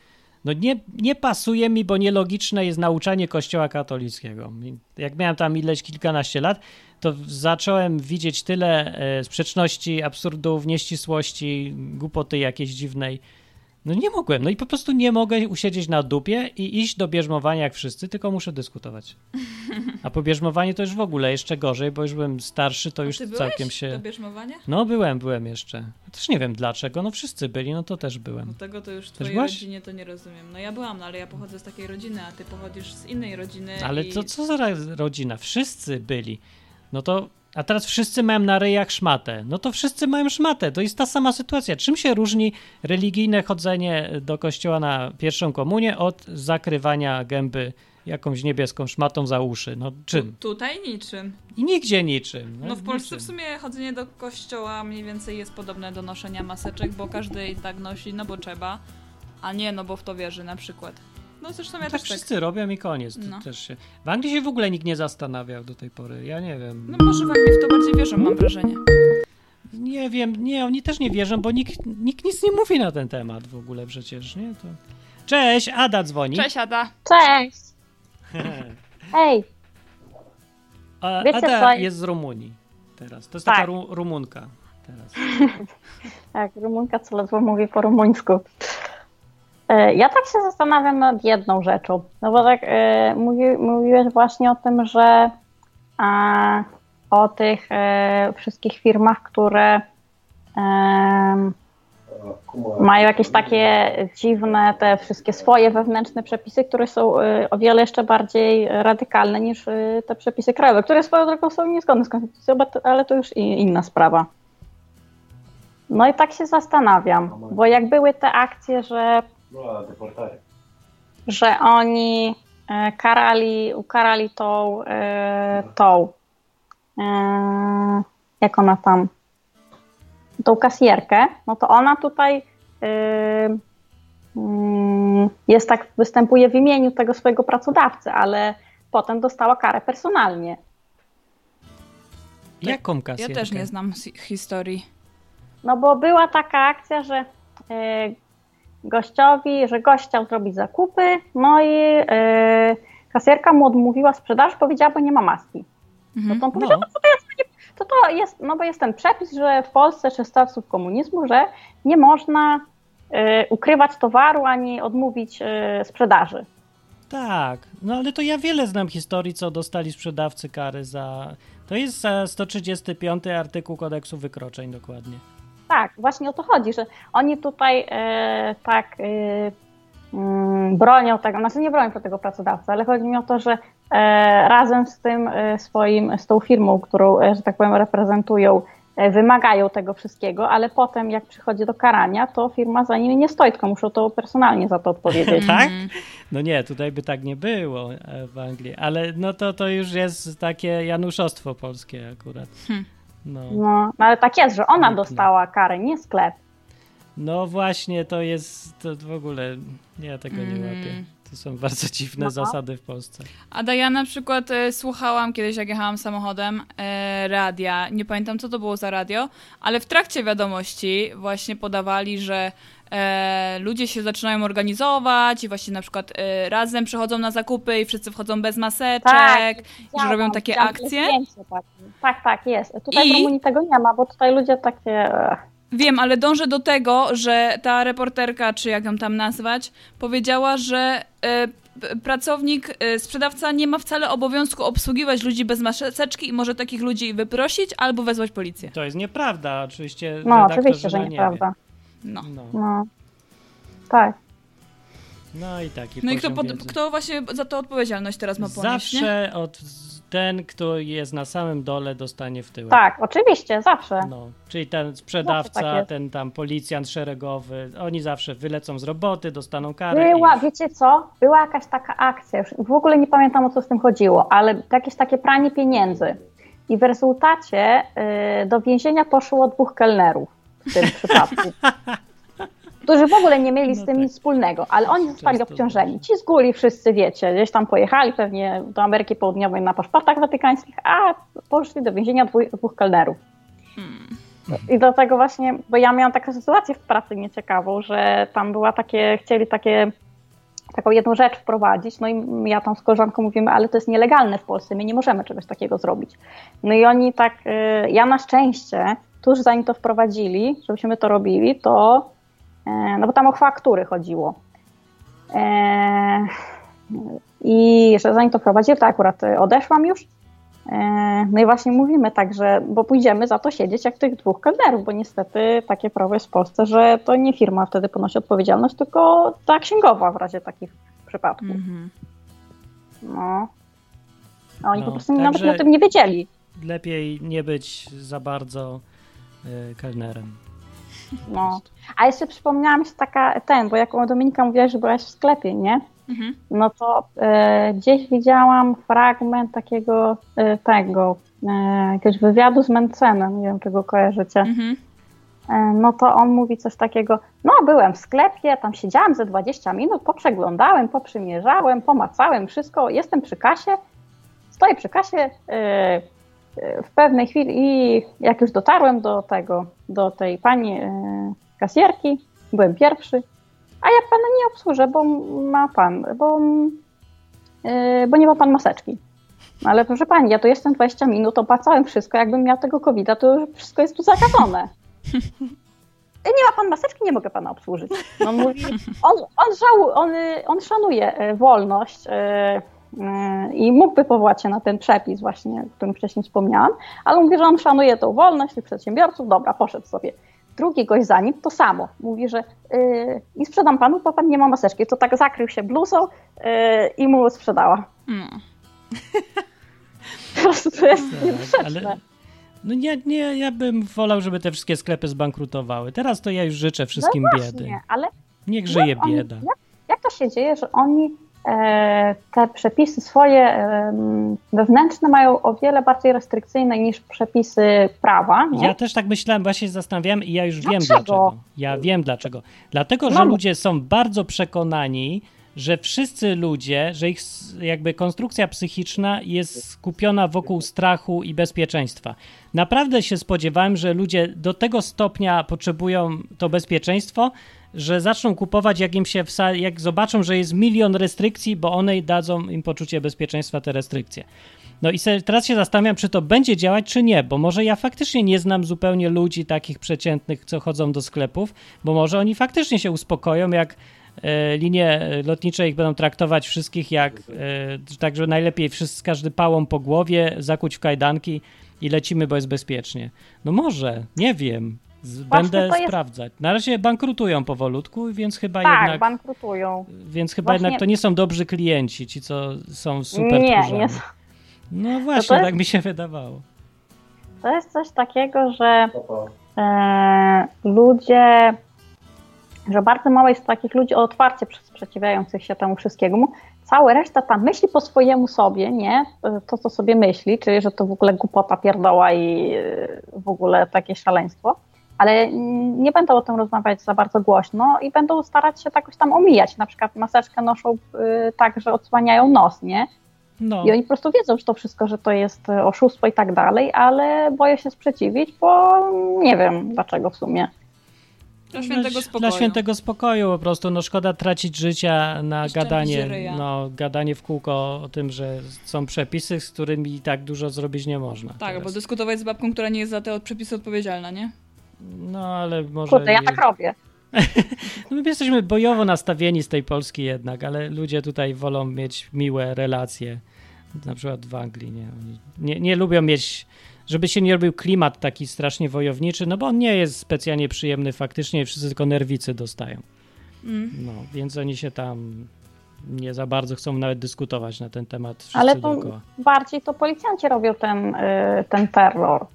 No nie, nie pasuje mi, bo nielogiczne jest nauczanie kościoła katolickiego. Jak miałem tam ileś kilkanaście lat, to zacząłem widzieć tyle e, sprzeczności, absurdów, nieścisłości, głupoty jakiejś dziwnej. No nie mogłem, no i po prostu nie mogę usiedzieć na dupie i iść do bierzmowania jak wszyscy, tylko muszę dyskutować. *laughs* A po bierzmowaniu to już w ogóle jeszcze gorzej, bo już byłem starszy, to już Ty całkiem się... do bierzmowania? No byłem, byłem jeszcze. Też nie wiem dlaczego, no wszyscy byli, no to też byłem. No tego to już w twojej byłaś? rodzinie to nie rozumiem. No ja byłam, no ale ja pochodzę z takiej rodziny, a ty pochodzisz z innej rodziny. Ale i... to co za rodzina? Wszyscy byli. No to, a teraz wszyscy mają na ryjach szmatę. No to wszyscy mają szmatę. To jest ta sama sytuacja. Czym się różni religijne chodzenie do kościoła na pierwszą komunię od zakrywania gęby jakąś niebieską szmatą za uszy? No czym? Tutaj niczym. I nigdzie niczym. No w Polsce niczym. w sumie chodzenie do kościoła mniej więcej jest podobne do noszenia maseczek, bo każdy i tak nosi, no bo trzeba, a nie no bo w to wierzy na przykład. No zresztą ja tak też tak. wszyscy robią i koniec. No. też się... W Anglii się w ogóle nikt nie zastanawiał do tej pory. Ja nie wiem. No może w Anglii w to bardziej wierzą, mam wrażenie. Nie wiem, nie, oni też nie wierzą, bo nikt, nikt nic nie mówi na ten temat w ogóle przecież, nie? To... Cześć, Ada dzwoni. Cześć Ada. Cześć! *laughs* Ej, A, Wiecie Ada co? jest z Rumunii teraz. To jest Tak. taka ru, Rumunka teraz. *laughs* tak, Rumunka co ledwo mówi po rumuńsku. E, Ja tak się zastanawiam nad jedną rzeczą. No bo tak e, mówi, mówiłeś właśnie o tym, że a, o tych e, wszystkich firmach, które mają jakieś takie dziwne, te wszystkie swoje wewnętrzne przepisy, które są o wiele jeszcze bardziej radykalne niż te przepisy krajowe, które swoją drogą są niezgodne z konstytucją, ale to- już inna sprawa. No i tak się zastanawiam, bo jak były te akcje, że, że oni e, karali, ukarali tą, e, tą e, jak ona tam, tą kasjerkę, no to ona tutaj e, mm, jest tak, występuje w imieniu tego swojego pracodawcy, ale potem dostała karę personalnie. Jaką Ja kasjerkę? też nie znam historii. No bo była taka akcja, że e, gościowi, że gość chciał zrobić zakupy, no i e, kasjerka mu odmówiła sprzedaży, powiedziała, bo nie ma maski. No Mhm. to on powiedział, No. no. to, to, jest, to, to jest, no bo jest ten przepis, że w Polsce czy stawców komunizmu, że nie można e, ukrywać towaru ani odmówić e, sprzedaży. Tak, no ale to ja wiele znam historii, co dostali sprzedawcy kary za... To jest za 135 artykuł kodeksu wykroczeń dokładnie. Tak, właśnie o to chodzi, że oni tutaj e, tak e, mm, bronią tego, znaczy nie bronią tego pracodawcy, ale chodzi mi o to, że e, razem z tym e, swoim, z tą firmą, którą, e, że tak powiem, reprezentują, e, wymagają tego wszystkiego, ale potem jak przychodzi do karania, to firma za nimi nie stoi, tylko muszą to personalnie za to odpowiedzieć. Tak? Mhm. No nie, tutaj by tak nie było w Anglii, ale no to, to już jest takie januszostwo polskie akurat. Hmm. No. No, no ale tak jest, że ona dostała karę, nie sklep. no właśnie, to jest to w ogóle, ja tego nie Mm. łapię. To są bardzo dziwne No. zasady w Polsce. A ja na przykład e, słuchałam kiedyś, jak jechałam samochodem, e, radia. Nie pamiętam, co to było za radio, ale w trakcie wiadomości właśnie podawali, że e, ludzie się zaczynają organizować i właśnie na przykład e, razem przychodzą na zakupy i wszyscy wchodzą bez maseczek, Tak, że robią takie akcje. Tak, tak, jest. Tutaj I- w Rumunii tego nie ma, bo tutaj ludzie takie... Wiem, ale dążę do tego, że ta reporterka, czy jak ją tam nazwać, powiedziała, że e, pracownik, e, sprzedawca nie ma wcale obowiązku obsługiwać ludzi bez maseczki i może takich ludzi wyprosić albo wezwać policję. To jest nieprawda, oczywiście. No, oczywiście, że żona nie nieprawda. No. No. No. Tak. no i taki No i kto, pod, kto właśnie za to odpowiedzialność teraz ma ponieść, nie? Zawsze od ten, kto jest na samym dole, dostanie w tył. Tak, oczywiście, zawsze. No, czyli ten sprzedawca, tak ten tam policjant szeregowy, oni zawsze wylecą z roboty, dostaną karę. Była, i... wiecie co? Była jakaś taka akcja, już w ogóle nie pamiętam o co z tym chodziło, ale jakieś takie pranie pieniędzy. I w rezultacie y, do więzienia poszło dwóch kelnerów w tym przypadku. Którzy w ogóle nie mieli z No tym tak. nic wspólnego, ale oni zostali Często obciążeni. Ci z góry wszyscy wiecie, gdzieś tam pojechali pewnie do Ameryki Południowej na paszportach watykańskich, a poszli do więzienia dwóch, dwóch kelnerów. I dlatego właśnie, bo ja miałam taką sytuację w pracy nieciekawą, że tam była takie, chcieli takie, taką jedną rzecz wprowadzić, no i ja tam z koleżanką mówimy, ale to jest nielegalne w Polsce, my nie możemy czegoś takiego zrobić. No i oni tak, y, ja na szczęście, tuż zanim to wprowadzili, żebyśmy to robili, to, e, no bo tam o faktury chodziło. E, I że zanim to wprowadzili, to akurat y, odeszłam już, E, No i właśnie mówimy tak, że bo pójdziemy za to siedzieć jak tych dwóch kelnerów, bo niestety takie prawo jest w Polsce, że to nie firma wtedy ponosi odpowiedzialność, tylko ta księgowa w razie takich przypadków. Mhm. No. A oni No, po prostu nawet o tym nie wiedzieli. Lepiej nie być za bardzo kelnerem. Po No. A jeszcze przypomniałam się taka, ten, bo jak o Dominika mówiłaś, że byłaś w sklepie, nie? Mhm. No to e, gdzieś widziałam fragment takiego e, tego, e, jakiegoś wywiadu z Mencenem, nie wiem, czy go kojarzycie. Mhm. E, no to on mówi coś takiego, no byłem w sklepie, tam siedziałem ze 20 minut, poprzeglądałem, poprzymierzałem, pomacałem wszystko, jestem przy kasie, stoję przy kasie w pewnej chwili jak już dotarłem do tego, do tej pani e, kasjerki, byłem pierwszy, a ja pana nie obsłużę, bo ma pan, bo, e, bo nie ma pan maseczki. Ale proszę pani, ja tu jestem 20 minut, opłacałem wszystko, jakbym miał tego covid to wszystko jest tu zakazane. E, Nie ma pan maseczki, nie mogę pana obsłużyć. No, mówi, on, on, on, on szanuje e, wolność e, e, i mógłby powołać się na ten przepis właśnie, o którym wcześniej wspomniałam, ale mówi, że on szanuje tą wolność tych przedsiębiorców, dobra, poszedł sobie. Drugi gość za nim to samo. Mówi, że y, i sprzedam panu, bo pan nie ma maseczki. To tak zakrył się bluzą y, i mu sprzedała. No. *laughs* Po prostu to jest Tak, ale no nie, nie, ja bym wolał, żeby te wszystkie sklepy zbankrutowały. Teraz to ja już życzę wszystkim no biedy. właśnie, ale Niech żyje oni- bieda. Jak, jak to się dzieje, że oni te przepisy swoje em, wewnętrzne mają o wiele bardziej restrykcyjne niż przepisy prawa, nie? Ja też tak myślałem, właśnie się zastanawiałem i ja już wiem Dlaczego? dlaczego. Ja wiem dlaczego. Dlatego, że No. ludzie są bardzo przekonani, że wszyscy ludzie, że ich jakby konstrukcja psychiczna jest skupiona wokół strachu i bezpieczeństwa. Naprawdę się spodziewałem, że ludzie do tego stopnia potrzebują to bezpieczeństwo, że zaczną kupować, jak im się wsa- jak zobaczą, że jest milion restrykcji, bo one dadzą im poczucie bezpieczeństwa te restrykcje. No i se, teraz się zastanawiam, czy to będzie działać, czy nie, bo może ja faktycznie nie znam zupełnie ludzi takich przeciętnych, co chodzą do sklepów, bo może oni faktycznie się uspokoją, jak e, linie lotnicze ich będą traktować wszystkich jak, e, tak, że najlepiej wszyscy, każdy pałą po głowie, zakuć w kajdanki i lecimy, bo jest bezpiecznie. No może, nie wiem. Z, będę jest- sprawdzać. Na razie bankrutują powolutku, więc chyba tak, jednak bankrutują. więc chyba Właśnie- jednak to nie są dobrzy klienci, ci co są super Nie, tchórzami. nie. No właśnie, jest- tak mi się wydawało. To jest coś takiego, że e, ludzie, że bardzo mało jest takich ludzi otwarcie sprzeciwiających się temu wszystkiemu. Cała reszta tam myśli po swojemu sobie, nie? To, co sobie myśli, czyli że to w ogóle głupota pierdoła i e, w ogóle takie szaleństwo. Ale nie będą o tym rozmawiać za bardzo głośno i będą starać się jakoś tam omijać. Na przykład maseczkę noszą y, tak, że odsłaniają nos, nie? No, I oni po prostu wiedzą, że to wszystko, że to jest y, oszustwo i tak dalej, ale boję się sprzeciwić, bo nie wiem dlaczego w sumie. Dla świętego spokoju. dla świętego spokoju po prostu, no szkoda tracić życia na szczępić gadanie, no gadanie w kółko o tym, że są przepisy, z którymi tak dużo zrobić nie można. Tak, teraz. bo dyskutować z babką, która nie jest za te od przepisy odpowiedzialna, nie? No ale może... Kurde, ja tak robię. *laughs* No, my jesteśmy bojowo nastawieni z tej Polski jednak, ale ludzie tutaj wolą mieć miłe relacje. Na przykład w Anglii, nie? Nie, nie lubią mieć, żeby się nie robił klimat taki strasznie wojowniczy, no bo on nie jest specjalnie przyjemny faktycznie, wszyscy tylko nerwicy dostają. Mm. No, więc oni się tam nie za bardzo chcą nawet dyskutować na ten temat Ale to dookoła. bardziej to policjanci robią ten, y, ten terror.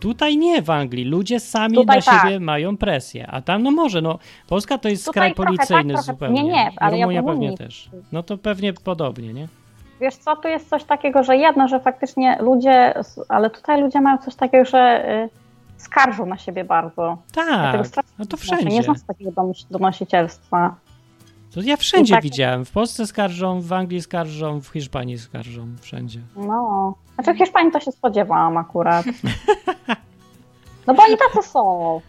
Tutaj nie w Anglii. Ludzie sami Tutaj na tak. siebie mają presję. A tam, no może, no Polska to jest Tutaj kraj trochę tak, policyjny zupełnie. nie, nie, ale ja Rumunia w pewnie też. No to pewnie podobnie, nie? Wiesz co, tu jest coś takiego, że jedno, że faktycznie ludzie, ale tutaj ludzie mają coś takiego, że y, skarżą na siebie bardzo. Ja Tak, no to wszędzie. Nie znam takiego donos- donosicielstwa. To ja wszędzie tak- widziałem. W Polsce skarżą, w Anglii skarżą, w Hiszpanii skarżą, wszędzie. No. Znaczy w Hiszpanii to się spodziewałam akurat. *laughs* No bo oni tacy są.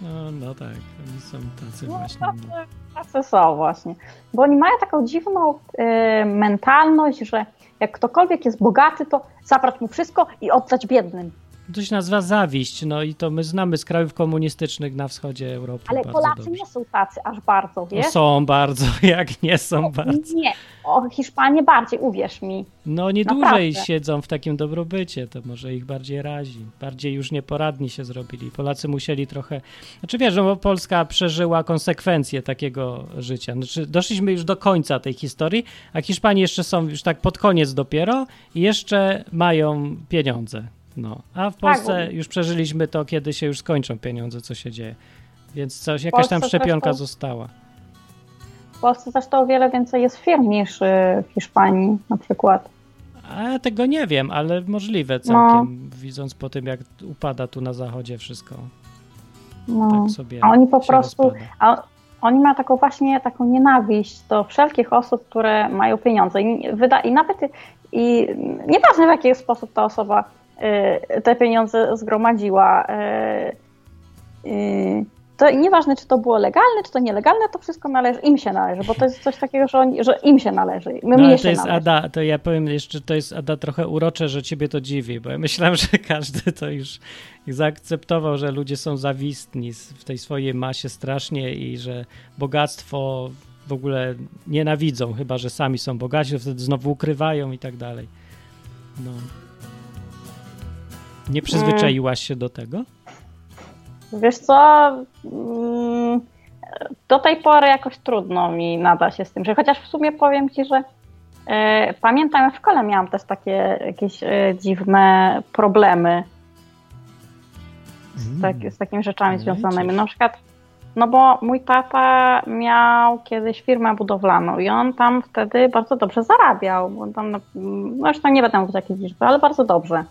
No, no tak, oni są tacy No, właśnie. tacy, tacy są właśnie. Bo oni mają taką dziwną y, mentalność, że jak ktokolwiek jest bogaty, to zabrać mu wszystko i oddać biednym. To się nazywa zawiść, no i to my znamy z krajów komunistycznych na wschodzie Europy Ale Polacy dobrze. nie są tacy aż bardzo, No wiesz? są bardzo, *laughs* jak nie są bardzo. Nie, o Hiszpanię bardziej, uwierz mi. No nie Naprawdę. dłużej siedzą w takim dobrobycie, to może ich bardziej razi. Bardziej już nieporadni się zrobili. Polacy musieli trochę... Znaczy wiesz, no Polska przeżyła konsekwencje takiego życia. Znaczy doszliśmy już do końca tej historii, a Hiszpanie jeszcze są już tak pod koniec dopiero i jeszcze mają pieniądze. No, a w Polsce bo- już przeżyliśmy to, kiedy się już skończą pieniądze, co się dzieje. Więc coś, jakaś tam szczepionka zresztą- została. W Polsce zresztą o wiele więcej jest firm niż y, w Hiszpanii na przykład. A ja tego nie wiem, ale możliwe No. całkiem, widząc po tym, jak upada tu na zachodzie wszystko. No. Tak sobie A oni po prostu, a oni mają taką właśnie taką nienawiść do wszelkich osób, które mają pieniądze. I, wyda, i nawet i nieważne w jaki sposób ta osoba te pieniądze zgromadziła. Y, y, to nieważne, czy to było legalne, czy to nielegalne, to wszystko należy, im się należy, bo to jest coś takiego, że, oni, że im się należy. My No, ale to jest należy. Ada, to ja powiem jeszcze, to jest Ada trochę urocze, że ciebie to dziwi, bo ja myślałem, że każdy to już zaakceptował, że ludzie są zawistni w tej swojej masie strasznie i że bogactwo w ogóle nienawidzą, chyba że sami są bogaci, to wtedy znowu ukrywają i tak dalej. No. Nie przyzwyczaiłaś się do tego? Wiesz co, mm, do tej pory jakoś trudno mi nada się z tym, że chociaż w sumie powiem Ci, że e, pamiętam, w szkole miałam też takie jakieś e, dziwne problemy z, tak, z takimi rzeczami Lecisz. związanymi. Na przykład, no bo mój tata miał kiedyś firmę budowlaną i on tam wtedy bardzo dobrze zarabiał, bo tam, no zresztą nie będę mówić jakiej liczby, ale bardzo dobrze.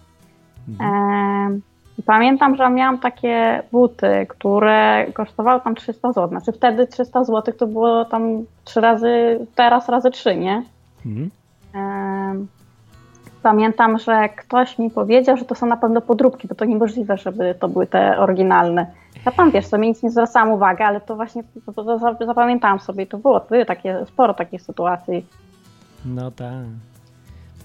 Mhm. Pamiętam, że miałam takie buty, które kosztowały tam 300 zł. Znaczy wtedy 300 zł to było tam trzy razy, teraz razy trzy, nie? Mhm. Pamiętam, że ktoś mi powiedział, że to są na pewno podróbki, bo to niemożliwe, żeby to były te oryginalne. Ja tam wiesz, sobie nic nie zwracałam uwagi, ale to właśnie to, to, to za- zapamiętałam sobie i to było, były takie, sporo takich sytuacji. No tak.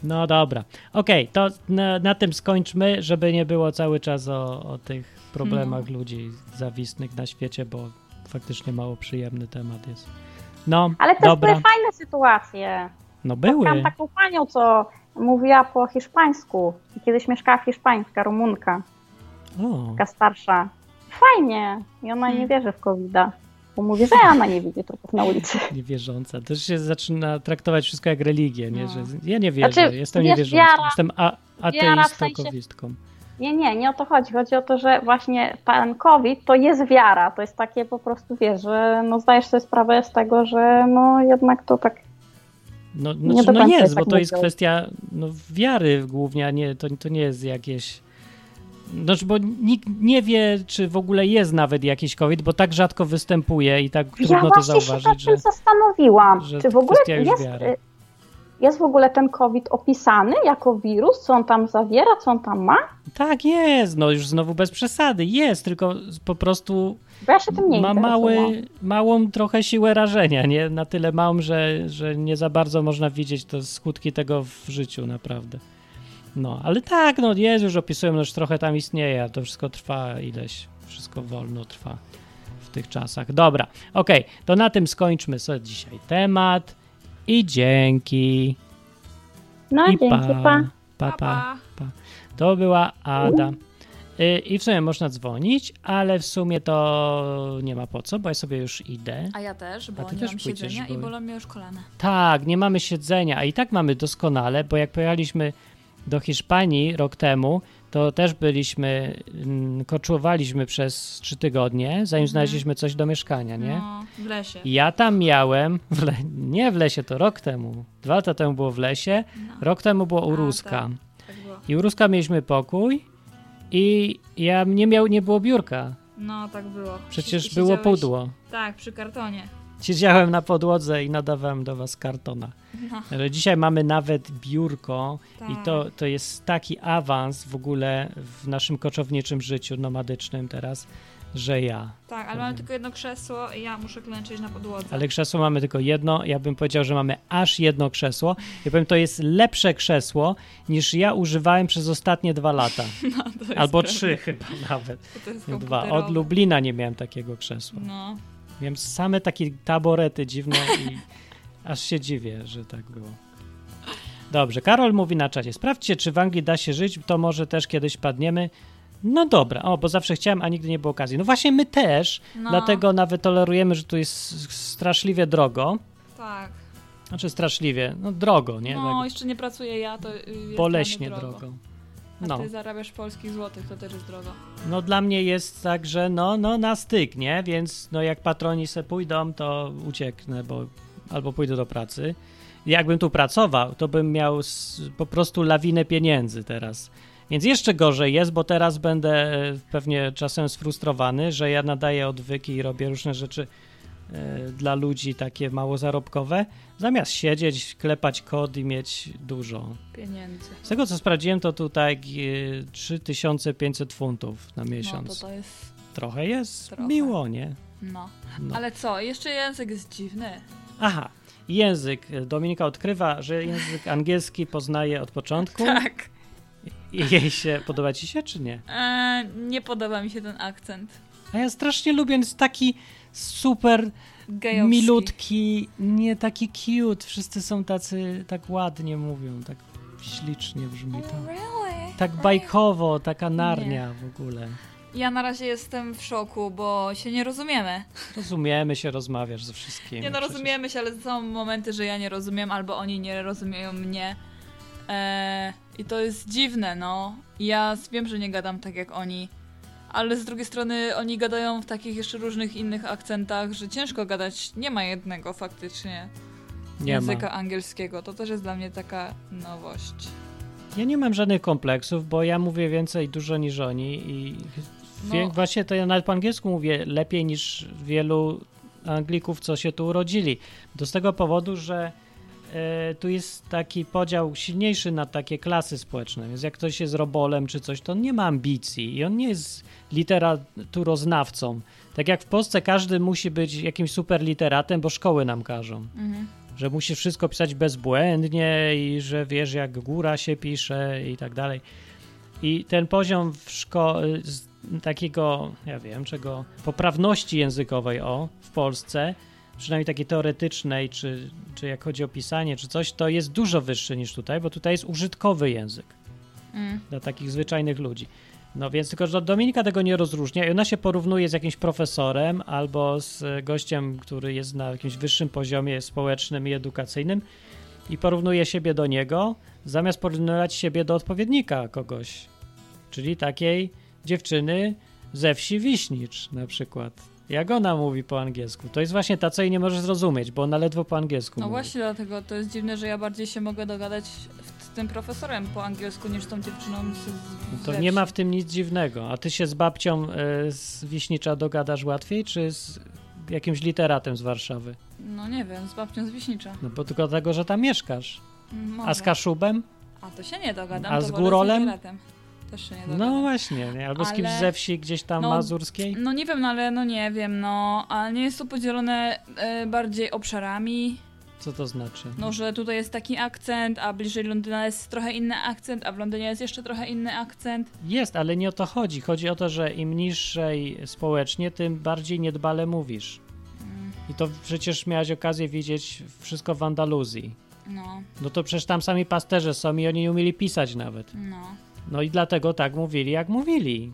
No dobra. Okej, to na, na tym skończmy, żeby nie było cały czas o, o tych problemach ludzi zawistnych na świecie, bo faktycznie mało przyjemny temat jest. No, Ale też dobra. były fajne sytuacje. No były. Spotkałam taką panią, co mówiła po hiszpańsku. Kiedyś mieszkała hiszpańska, rumunka, O, taka starsza. Fajnie. I ona nie wierzy w covid Bo mówi, że ona nie widzi trupów na ulicy. *laughs* niewierząca. Też się zaczyna traktować wszystko jak religię, nie? No. Że ja nie wierzę, Znaczy, jestem wiesz, niewierzącą. wiara- Jestem a, w ateistą, sensie- kowistką. Nie, nie, nie o to chodzi. Chodzi o to, że właśnie COVID to jest wiara. To jest takie po prostu, wiesz, że no zdajesz sobie sprawę z tego, że no jednak to tak No, Nie znaczy, no jest, bo tak to jest kwestia no, wiary głównie, a nie, to, to nie jest jakieś Znaczy, bo nikt nie wie, czy w ogóle jest nawet jakiś COVID, bo tak rzadko występuje i tak Ja trudno to się zauważyć, tym że zastanowiłam. że Czy w ogóle jest, wiary. y, jest w ogóle ten COVID opisany jako wirus? Co on tam zawiera, co on tam ma? tak jest, no już znowu bez przesady, jest, tylko po prostu Bo ja się tym nie ma mały, małą trochę siłę rażenia, nie? Na tyle małą, że, że nie za bardzo można widzieć te skutki tego w życiu, naprawdę. No, ale tak, no jest, już opisują, no już trochę tam istnieje, a to wszystko trwa ileś, wszystko wolno trwa w tych czasach. Dobra, okej, to na tym skończmy sobie dzisiaj temat i dzięki. No I dzięki, pa. Pa, Pa, pa. pa. To była Ada. Y, I w sumie można dzwonić, ale w sumie to nie ma po co, bo ja sobie już idę. A ja też, bo nie też mam pójdziesz, siedzenia bo- i bolą mnie już kolana. Tak, nie mamy siedzenia, a i tak mamy doskonale, bo jak pojechaliśmy do Hiszpanii rok temu, to też byliśmy, mm, koczuwaliśmy przez trzy tygodnie, zanim znaleźliśmy coś do mieszkania, nie? No, w lesie. I Ja tam miałem, w le, nie w lesie, to rok temu, dwa lata temu było w lesie, No, rok temu było u A, Ruska. tak. tak było. I u Ruska mieliśmy pokój i ja nie miał, nie było biurka. No, tak było. Przecież było siedziałeś- pudło. Tak, przy kartonie. Siedziałem na podłodze i nadawałem do was kartona. No, Ale dzisiaj mamy nawet biurko tak. i to, to jest taki awans w ogóle w naszym koczowniczym życiu nomadycznym teraz, że ja. Tak, ale mamy tylko jedno krzesło i ja muszę klęczeć na podłodze. Ale krzesło mamy tylko jedno. Ja bym powiedział, że mamy aż jedno krzesło. Ja powiem, to jest lepsze krzesło niż ja używałem przez ostatnie dwa lata. *laughs* No, Albo trzy chyba nawet. Dwa. Od Lublina nie miałem takiego krzesła. No, Miałem same takie taborety dziwne i *laughs* aż się dziwię, że tak było. Dobrze, Karol mówi na czacie. Sprawdźcie, czy w Anglii da się żyć, to może też kiedyś padniemy. No dobra, o, bo zawsze chciałem, a nigdy nie było okazji. No właśnie my też, no dlatego nawet tolerujemy, że tu jest straszliwie drogo. Tak. Znaczy straszliwie, no drogo, nie? No, tak jeszcze nie pracuję ja, to y, jest boleśnie drogo. drogo. A No. ty zarabiasz polskich złotych, to też jest drogo. No dla mnie jest tak, że no, no na styk, nie? Więc no jak patroni se pójdą, to ucieknę, bo albo pójdę do pracy. Jakbym tu pracował, to bym miał po prostu lawinę pieniędzy teraz. Więc jeszcze gorzej jest, bo teraz będę e, pewnie czasem sfrustrowany, że ja nadaję odwyki i robię różne rzeczy dla ludzi takie mało zarobkowe, zamiast siedzieć, klepać kod i mieć dużo. Pieniędzy. Z tego co sprawdziłem, to tutaj e, 3500 funtów na No miesiąc. to to jest... Trochę jest Trochę. miło, nie? No. No. Ale co, jeszcze język jest dziwny. Aha, język. Dominika odkrywa, że język angielski poznaje od początku. *laughs* Tak. I jej się podoba ci się, czy nie? E, nie podoba mi się ten akcent. A ja strasznie lubię, jest taki super Gejowski. milutki, nie taki cute. Wszyscy są tacy, tak ładnie mówią, tak ślicznie brzmi to. Really? Tak bajkowo, taka narnia w ogóle. Ja na razie jestem w szoku, bo się nie rozumiemy. Rozumiemy się, rozmawiasz ze wszystkimi. Nie no, przecież. rozumiemy się, ale są momenty, że ja nie rozumiem, albo oni nie rozumieją mnie. E, I to jest dziwne, no. Ja wiem, że nie gadam tak jak oni, ale z drugiej strony oni gadają w takich jeszcze różnych innych akcentach, że ciężko gadać. Nie ma jednego faktycznie Nie języka ma. angielskiego. To też jest dla mnie taka nowość. Ja nie mam żadnych kompleksów, bo ja mówię więcej dużo niż oni i No. właśnie to ja nawet po angielsku mówię lepiej niż wielu Anglików, co się tu urodzili. To z tego powodu, że tu jest taki podział silniejszy na takie klasy społeczne, więc jak ktoś jest robolem czy coś, to on nie ma ambicji i on nie jest literaturoznawcą. Tak jak w Polsce każdy musi być jakimś super literatem, bo szkoły nam każą Mhm. że musisz wszystko pisać bezbłędnie i że wiesz, jak góra się pisze i tak dalej. I ten poziom w szko- takiego, ja wiem, czego, poprawności językowej, o, w Polsce, przynajmniej takiej teoretycznej, czy, czy jak chodzi o pisanie, czy coś, to jest dużo wyższy niż tutaj, bo tutaj jest użytkowy język Mm. dla takich zwyczajnych ludzi. No więc tylko, że Dominika tego nie rozróżnia i ona się porównuje z jakimś profesorem albo z gościem, który jest na jakimś wyższym poziomie społecznym i edukacyjnym i porównuje siebie do niego, zamiast porównywać siebie do odpowiednika kogoś, czyli takiej dziewczyny ze wsi Wiśnicz na przykład. Jak ona mówi po angielsku? To jest właśnie ta, co jej nie możesz zrozumieć, bo ona ledwo po angielsku No mówi. właśnie dlatego to jest dziwne, że ja bardziej się mogę dogadać w tym profesorem po angielsku niż z tą dziewczyną z, z No To nie ma w tym nic dziwnego. A ty się z babcią e, z Wiśnicza dogadasz łatwiej, czy z jakimś literatem z Warszawy? No nie wiem, z babcią z Wiśnicza. No bo tylko dlatego, że tam mieszkasz. Może. A z Kaszubem? A to się nie dogadam. A z Górolem? Wigilatem. Też się nie dogadam. No właśnie, nie? albo z kimś Ale- ze wsi gdzieś tam No, mazurskiej. No nie wiem, no ale no nie wiem, no, ale nie jest to podzielone e, bardziej obszarami, Co to znaczy? no, że tutaj jest taki akcent, a bliżej Londyna jest trochę inny akcent, a w Londynie jest jeszcze trochę inny akcent. Jest, ale nie o to chodzi. Chodzi o to, że im niższej społecznie, tym bardziej niedbale mówisz. Mm, I to przecież miałaś okazję widzieć wszystko w Andaluzji. No, No to przecież tam sami pasterze są i oni nie umieli pisać nawet. no. No i dlatego tak mówili, jak mówili.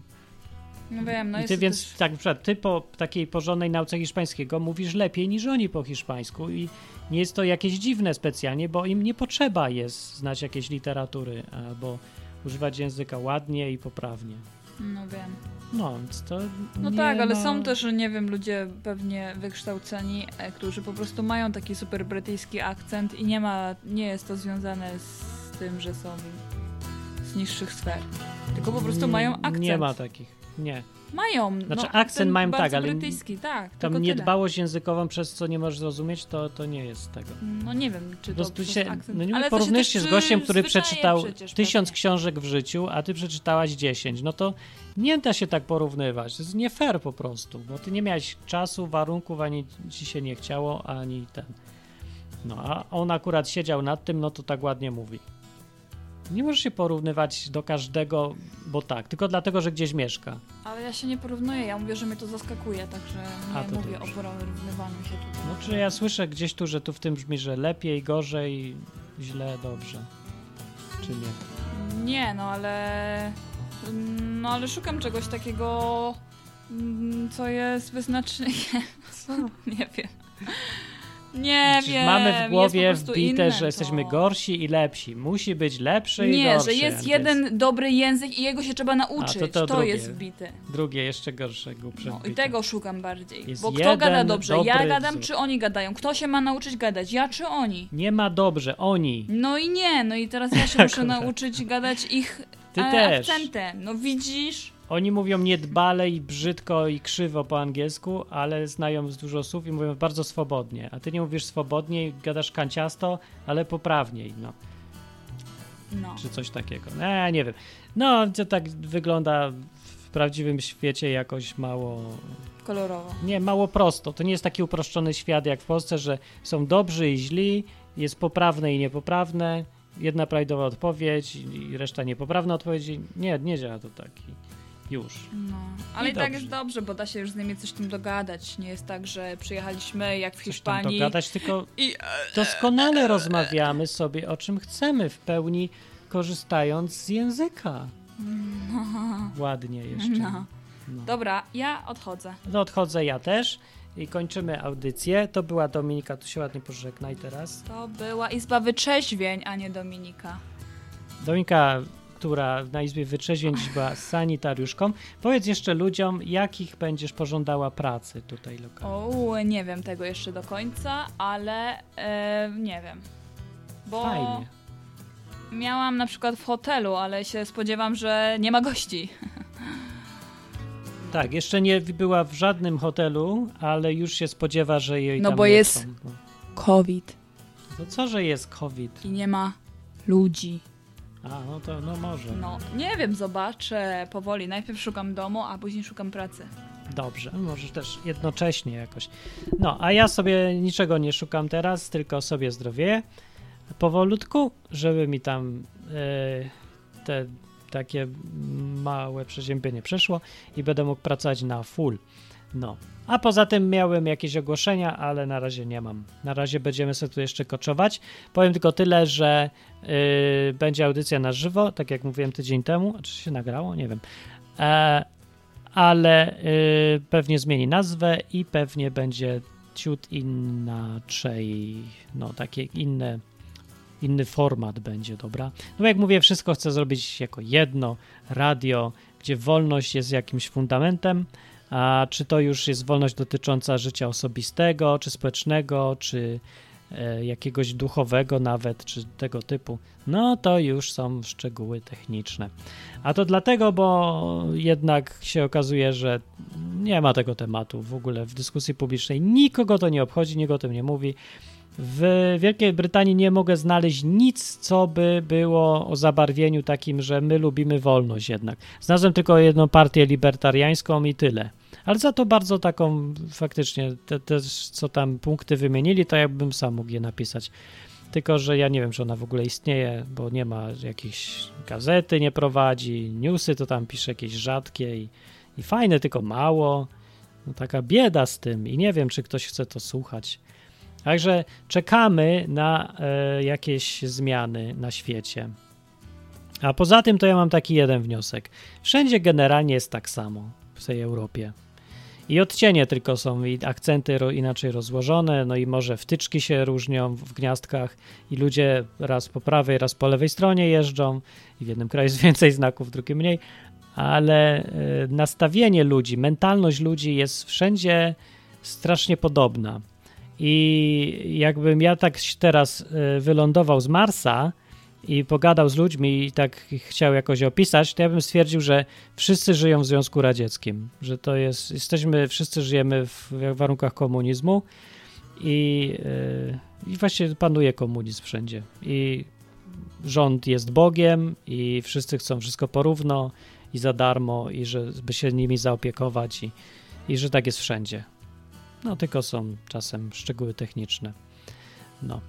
No wiem, no I jest ty to więc, też... tak, przykład, ty po takiej porządnej nauce hiszpańskiego mówisz lepiej niż oni po hiszpańsku i nie jest to jakieś dziwne specjalnie, bo im nie potrzeba jest znać jakiejś literatury albo używać języka ładnie i poprawnie. No wiem. No, to No tak, ale ma... są też, nie wiem, ludzie pewnie wykształceni, e, którzy po prostu mają taki super brytyjski akcent i nie ma, nie jest to związane z tym, że są z niższych sfer. Tylko po prostu mają akcent. Nie ma takich, nie. Mają. Znaczy, no, akcent mają tak, ale brytyjski, tak. Tam niedbałość językową, przez co nie możesz zrozumieć, to, to nie jest tego. No nie wiem, czy to przez się, akcent. no nie Ale porównujesz się z gościem, który przeczytał tysiąc książek w życiu, a ty przeczytałaś dziesięć. No to nie da się tak porównywać. To jest nie fair po prostu, bo ty nie miałeś czasu, warunków, ani ci się nie chciało, ani ten. No, a on akurat siedział nad tym, no to tak ładnie mówi. Nie możesz się porównywać do każdego, bo tak, tylko dlatego, że gdzieś mieszka. Ale ja się nie porównuję, ja mówię, że mnie to zaskakuje, także A, nie to mówię dobrze. o porównywaniu się tutaj. No, czy ja słyszę gdzieś tu, że tu w tym brzmi, że lepiej, gorzej, źle, dobrze. Czy nie? Nie, no ale. No ale szukam czegoś takiego, mm, co jest wyznacznikiem. Co? *laughs* Nie wiem. Nie Przecież wiem. mamy w głowie wbite, że jesteśmy gorsi i lepsi. Musi być lepszy i Nie, gorszy. że jest jeden dobry język i jego się trzeba nauczyć. A, to to to drugie. jest wbite. Drugie, jeszcze gorsze, głupsze No i tego szukam bardziej. Jest Bo kto gada dobrze? Ja gadam, wzór. czy oni gadają? Kto się ma nauczyć gadać? Ja czy oni? Nie ma dobrze, oni. No i nie, no i teraz ja *laughs* się muszę nauczyć gadać ich Ty e, też. akcentem. No widzisz? Oni mówią niedbale i brzydko i krzywo po angielsku, ale znają z dużo słów i mówią bardzo swobodnie. A ty nie mówisz swobodnie i gadasz kanciasto, ale poprawniej, no. No. Czy coś takiego. E, nie wiem. No, to tak wygląda w prawdziwym świecie jakoś mało Kolorowo. Nie, mało prosto. To nie jest taki uproszczony świat jak w Polsce, że są dobrzy i źli, jest poprawne i niepoprawne, jedna prawidłowa odpowiedź i reszta niepoprawna odpowiedź. Nie, nie działa to tak. Już. No. Ale I i, tak jest dobrze, bo da się już z nimi coś tam dogadać. Nie jest tak, że przyjechaliśmy jak w Coś tam Hiszpanii dogadać, tylko i doskonale rozmawiamy sobie o czym chcemy w pełni, korzystając z języka. Ładnie jeszcze. No. No. Dobra, ja odchodzę. No odchodzę ja też i kończymy audycję. To była Dominika, tu się ładnie pożegnaj teraz. To była Izba Wyczeźwień, a nie Dominika. Dominika, która na Izbie Wytrzeźwień była sanitariuszką. Powiedz jeszcze ludziom, jakich będziesz pożądała pracy tutaj lokalnie. O, nie wiem tego jeszcze do końca, ale e, nie wiem. Bo Fajnie. miałam na przykład w hotelu, ale się spodziewam, że nie ma gości. *laughs* Tak, jeszcze nie była w żadnym hotelu, ale już się spodziewa, że jej No bo jest- No. COVID To co, że jest COVID? i nie ma ludzi. A, no to no może. No, nie wiem, zobaczę powoli. Najpierw szukam domu, a później szukam pracy. Dobrze, może też jednocześnie jakoś. No, a ja sobie niczego nie szukam teraz, tylko sobie zdrowie powolutku, żeby mi tam e, te takie małe przeziębienie przeszło i będę mógł pracować na full. No. A poza tym miałem jakieś ogłoszenia, ale na razie nie mam. Na razie będziemy sobie tu jeszcze koczować. Powiem tylko tyle, że y, będzie audycja na żywo, tak jak mówiłem tydzień temu. Czy się nagrało? Nie wiem. E, ale y, pewnie zmieni nazwę i pewnie będzie ciut inaczej, no takie inne, inny format będzie, dobra? No jak mówię, wszystko chcę zrobić jako jedno radio, gdzie wolność jest jakimś fundamentem, a czy to już jest wolność dotycząca życia osobistego, czy społecznego, czy e, jakiegoś duchowego nawet, czy tego typu, no to już są szczegóły techniczne. A to dlatego, bo jednak się okazuje, że nie ma tego tematu w ogóle w dyskusji publicznej. Nikogo to nie obchodzi, nikt o tym nie mówi. W Wielkiej Brytanii nie mogę znaleźć nic, co by było o zabarwieniu takim, że my lubimy wolność jednak. Znalazłem tylko jedną partię libertariańską i tyle. Ale za to bardzo taką faktycznie, te, te co tam punkty wymienili, to jakbym sam mógł je napisać. Tylko, że ja nie wiem, czy ona w ogóle istnieje, bo nie ma jakiejś gazety, nie prowadzi, newsy to tam pisze jakieś rzadkie i, i fajne, tylko mało. No, taka bieda z tym i nie wiem, czy ktoś chce to słuchać. Także czekamy na e, jakieś zmiany na świecie. A poza tym to ja mam taki jeden wniosek. Wszędzie generalnie jest tak samo w tej Europie. I odcienie tylko są, i akcenty inaczej rozłożone, no i może wtyczki się różnią w gniazdkach, i ludzie raz po prawej, raz po lewej stronie jeżdżą, i w jednym kraju jest *laughs* więcej znaków, w drugim mniej, ale y, nastawienie ludzi, mentalność ludzi jest wszędzie strasznie podobna. I jakbym ja tak teraz y, wylądował z Marsa, i pogadał z ludźmi i tak chciał jakoś opisać, to ja bym stwierdził, że wszyscy żyją w Związku Radzieckim, że to jest, jesteśmy, wszyscy żyjemy w warunkach komunizmu i, yy, i właśnie panuje komunizm wszędzie. I rząd jest Bogiem i wszyscy chcą wszystko porówno i za darmo i żeby się nimi zaopiekować i, i że tak jest wszędzie. No tylko są czasem szczegóły techniczne. No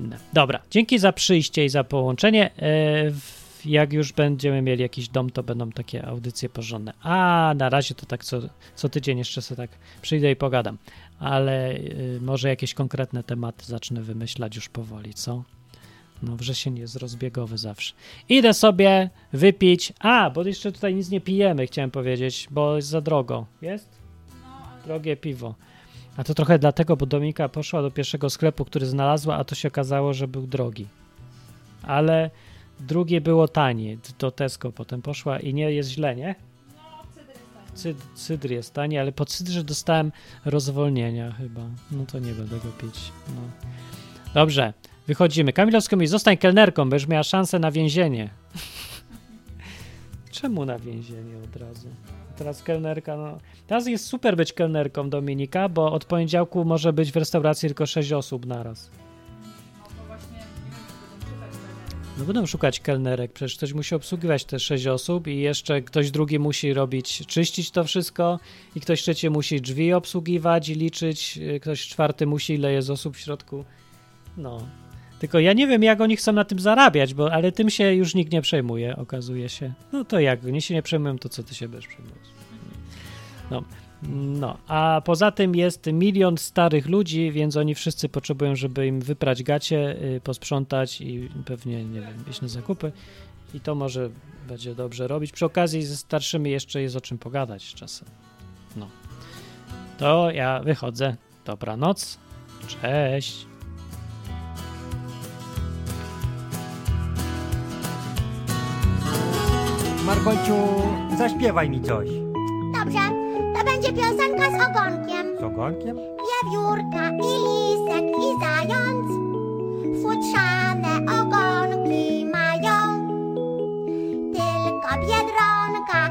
inne. Dobra, dzięki za przyjście i za połączenie. E, jak już będziemy mieli jakiś dom, to będą takie audycje porządne. A na razie to tak co, co tydzień jeszcze sobie tak przyjdę i pogadam. Ale y, może jakieś konkretne tematy zacznę wymyślać już powoli, co? No wrzesień jest rozbiegowy zawsze. Idę sobie wypić. A, bo jeszcze tutaj nic nie pijemy, chciałem powiedzieć, bo jest za drogo. Jest? Drogie piwo. A to trochę dlatego, bo Dominika poszła do pierwszego sklepu, który znalazła, a to się okazało, że był drogi. Ale drugie było tanie. Do Tesco potem poszła i nie jest źle, nie? Cyd, cydr jest tanie, ale po cydrze dostałem rozwolnienia chyba. No to nie będę go pić. No. Dobrze, wychodzimy. Kamilowska mówi, zostań kelnerką, będziesz miała szansę na więzienie. *laughs* Czemu na więzienie od razu? Teraz kelnerka, no. Teraz jest super być kelnerką Dominika, bo od poniedziałku może być w restauracji tylko 6 osób naraz. No będą szukać kelnerek, przecież ktoś musi obsługiwać te 6 osób i jeszcze ktoś drugi musi robić, czyścić to wszystko i ktoś trzeci musi drzwi obsługiwać i liczyć, ktoś czwarty musi, ile jest osób w środku. No. Tylko ja nie wiem, jak oni chcą na tym zarabiać, bo ale tym się już nikt nie przejmuje, okazuje się. No to jak oni się nie przejmują, to co ty się będziesz przejmować? No. No, a poza tym jest milion starych ludzi, więc oni wszyscy potrzebują, żeby im wyprać gacie, yy, posprzątać i pewnie, nie wiem, iść na zakupy. I to może będzie dobrze robić. Przy okazji ze starszymi jeszcze jest o czym pogadać czasem. No. To ja wychodzę. Dobranoc. Cześć. Margociu, zaśpiewaj mi coś. Dobrze, to będzie piosenka z ogonkiem. Z ogonkiem? Wiewiórka i lisek i zając futrzane ogonki mają. Tylko biedronka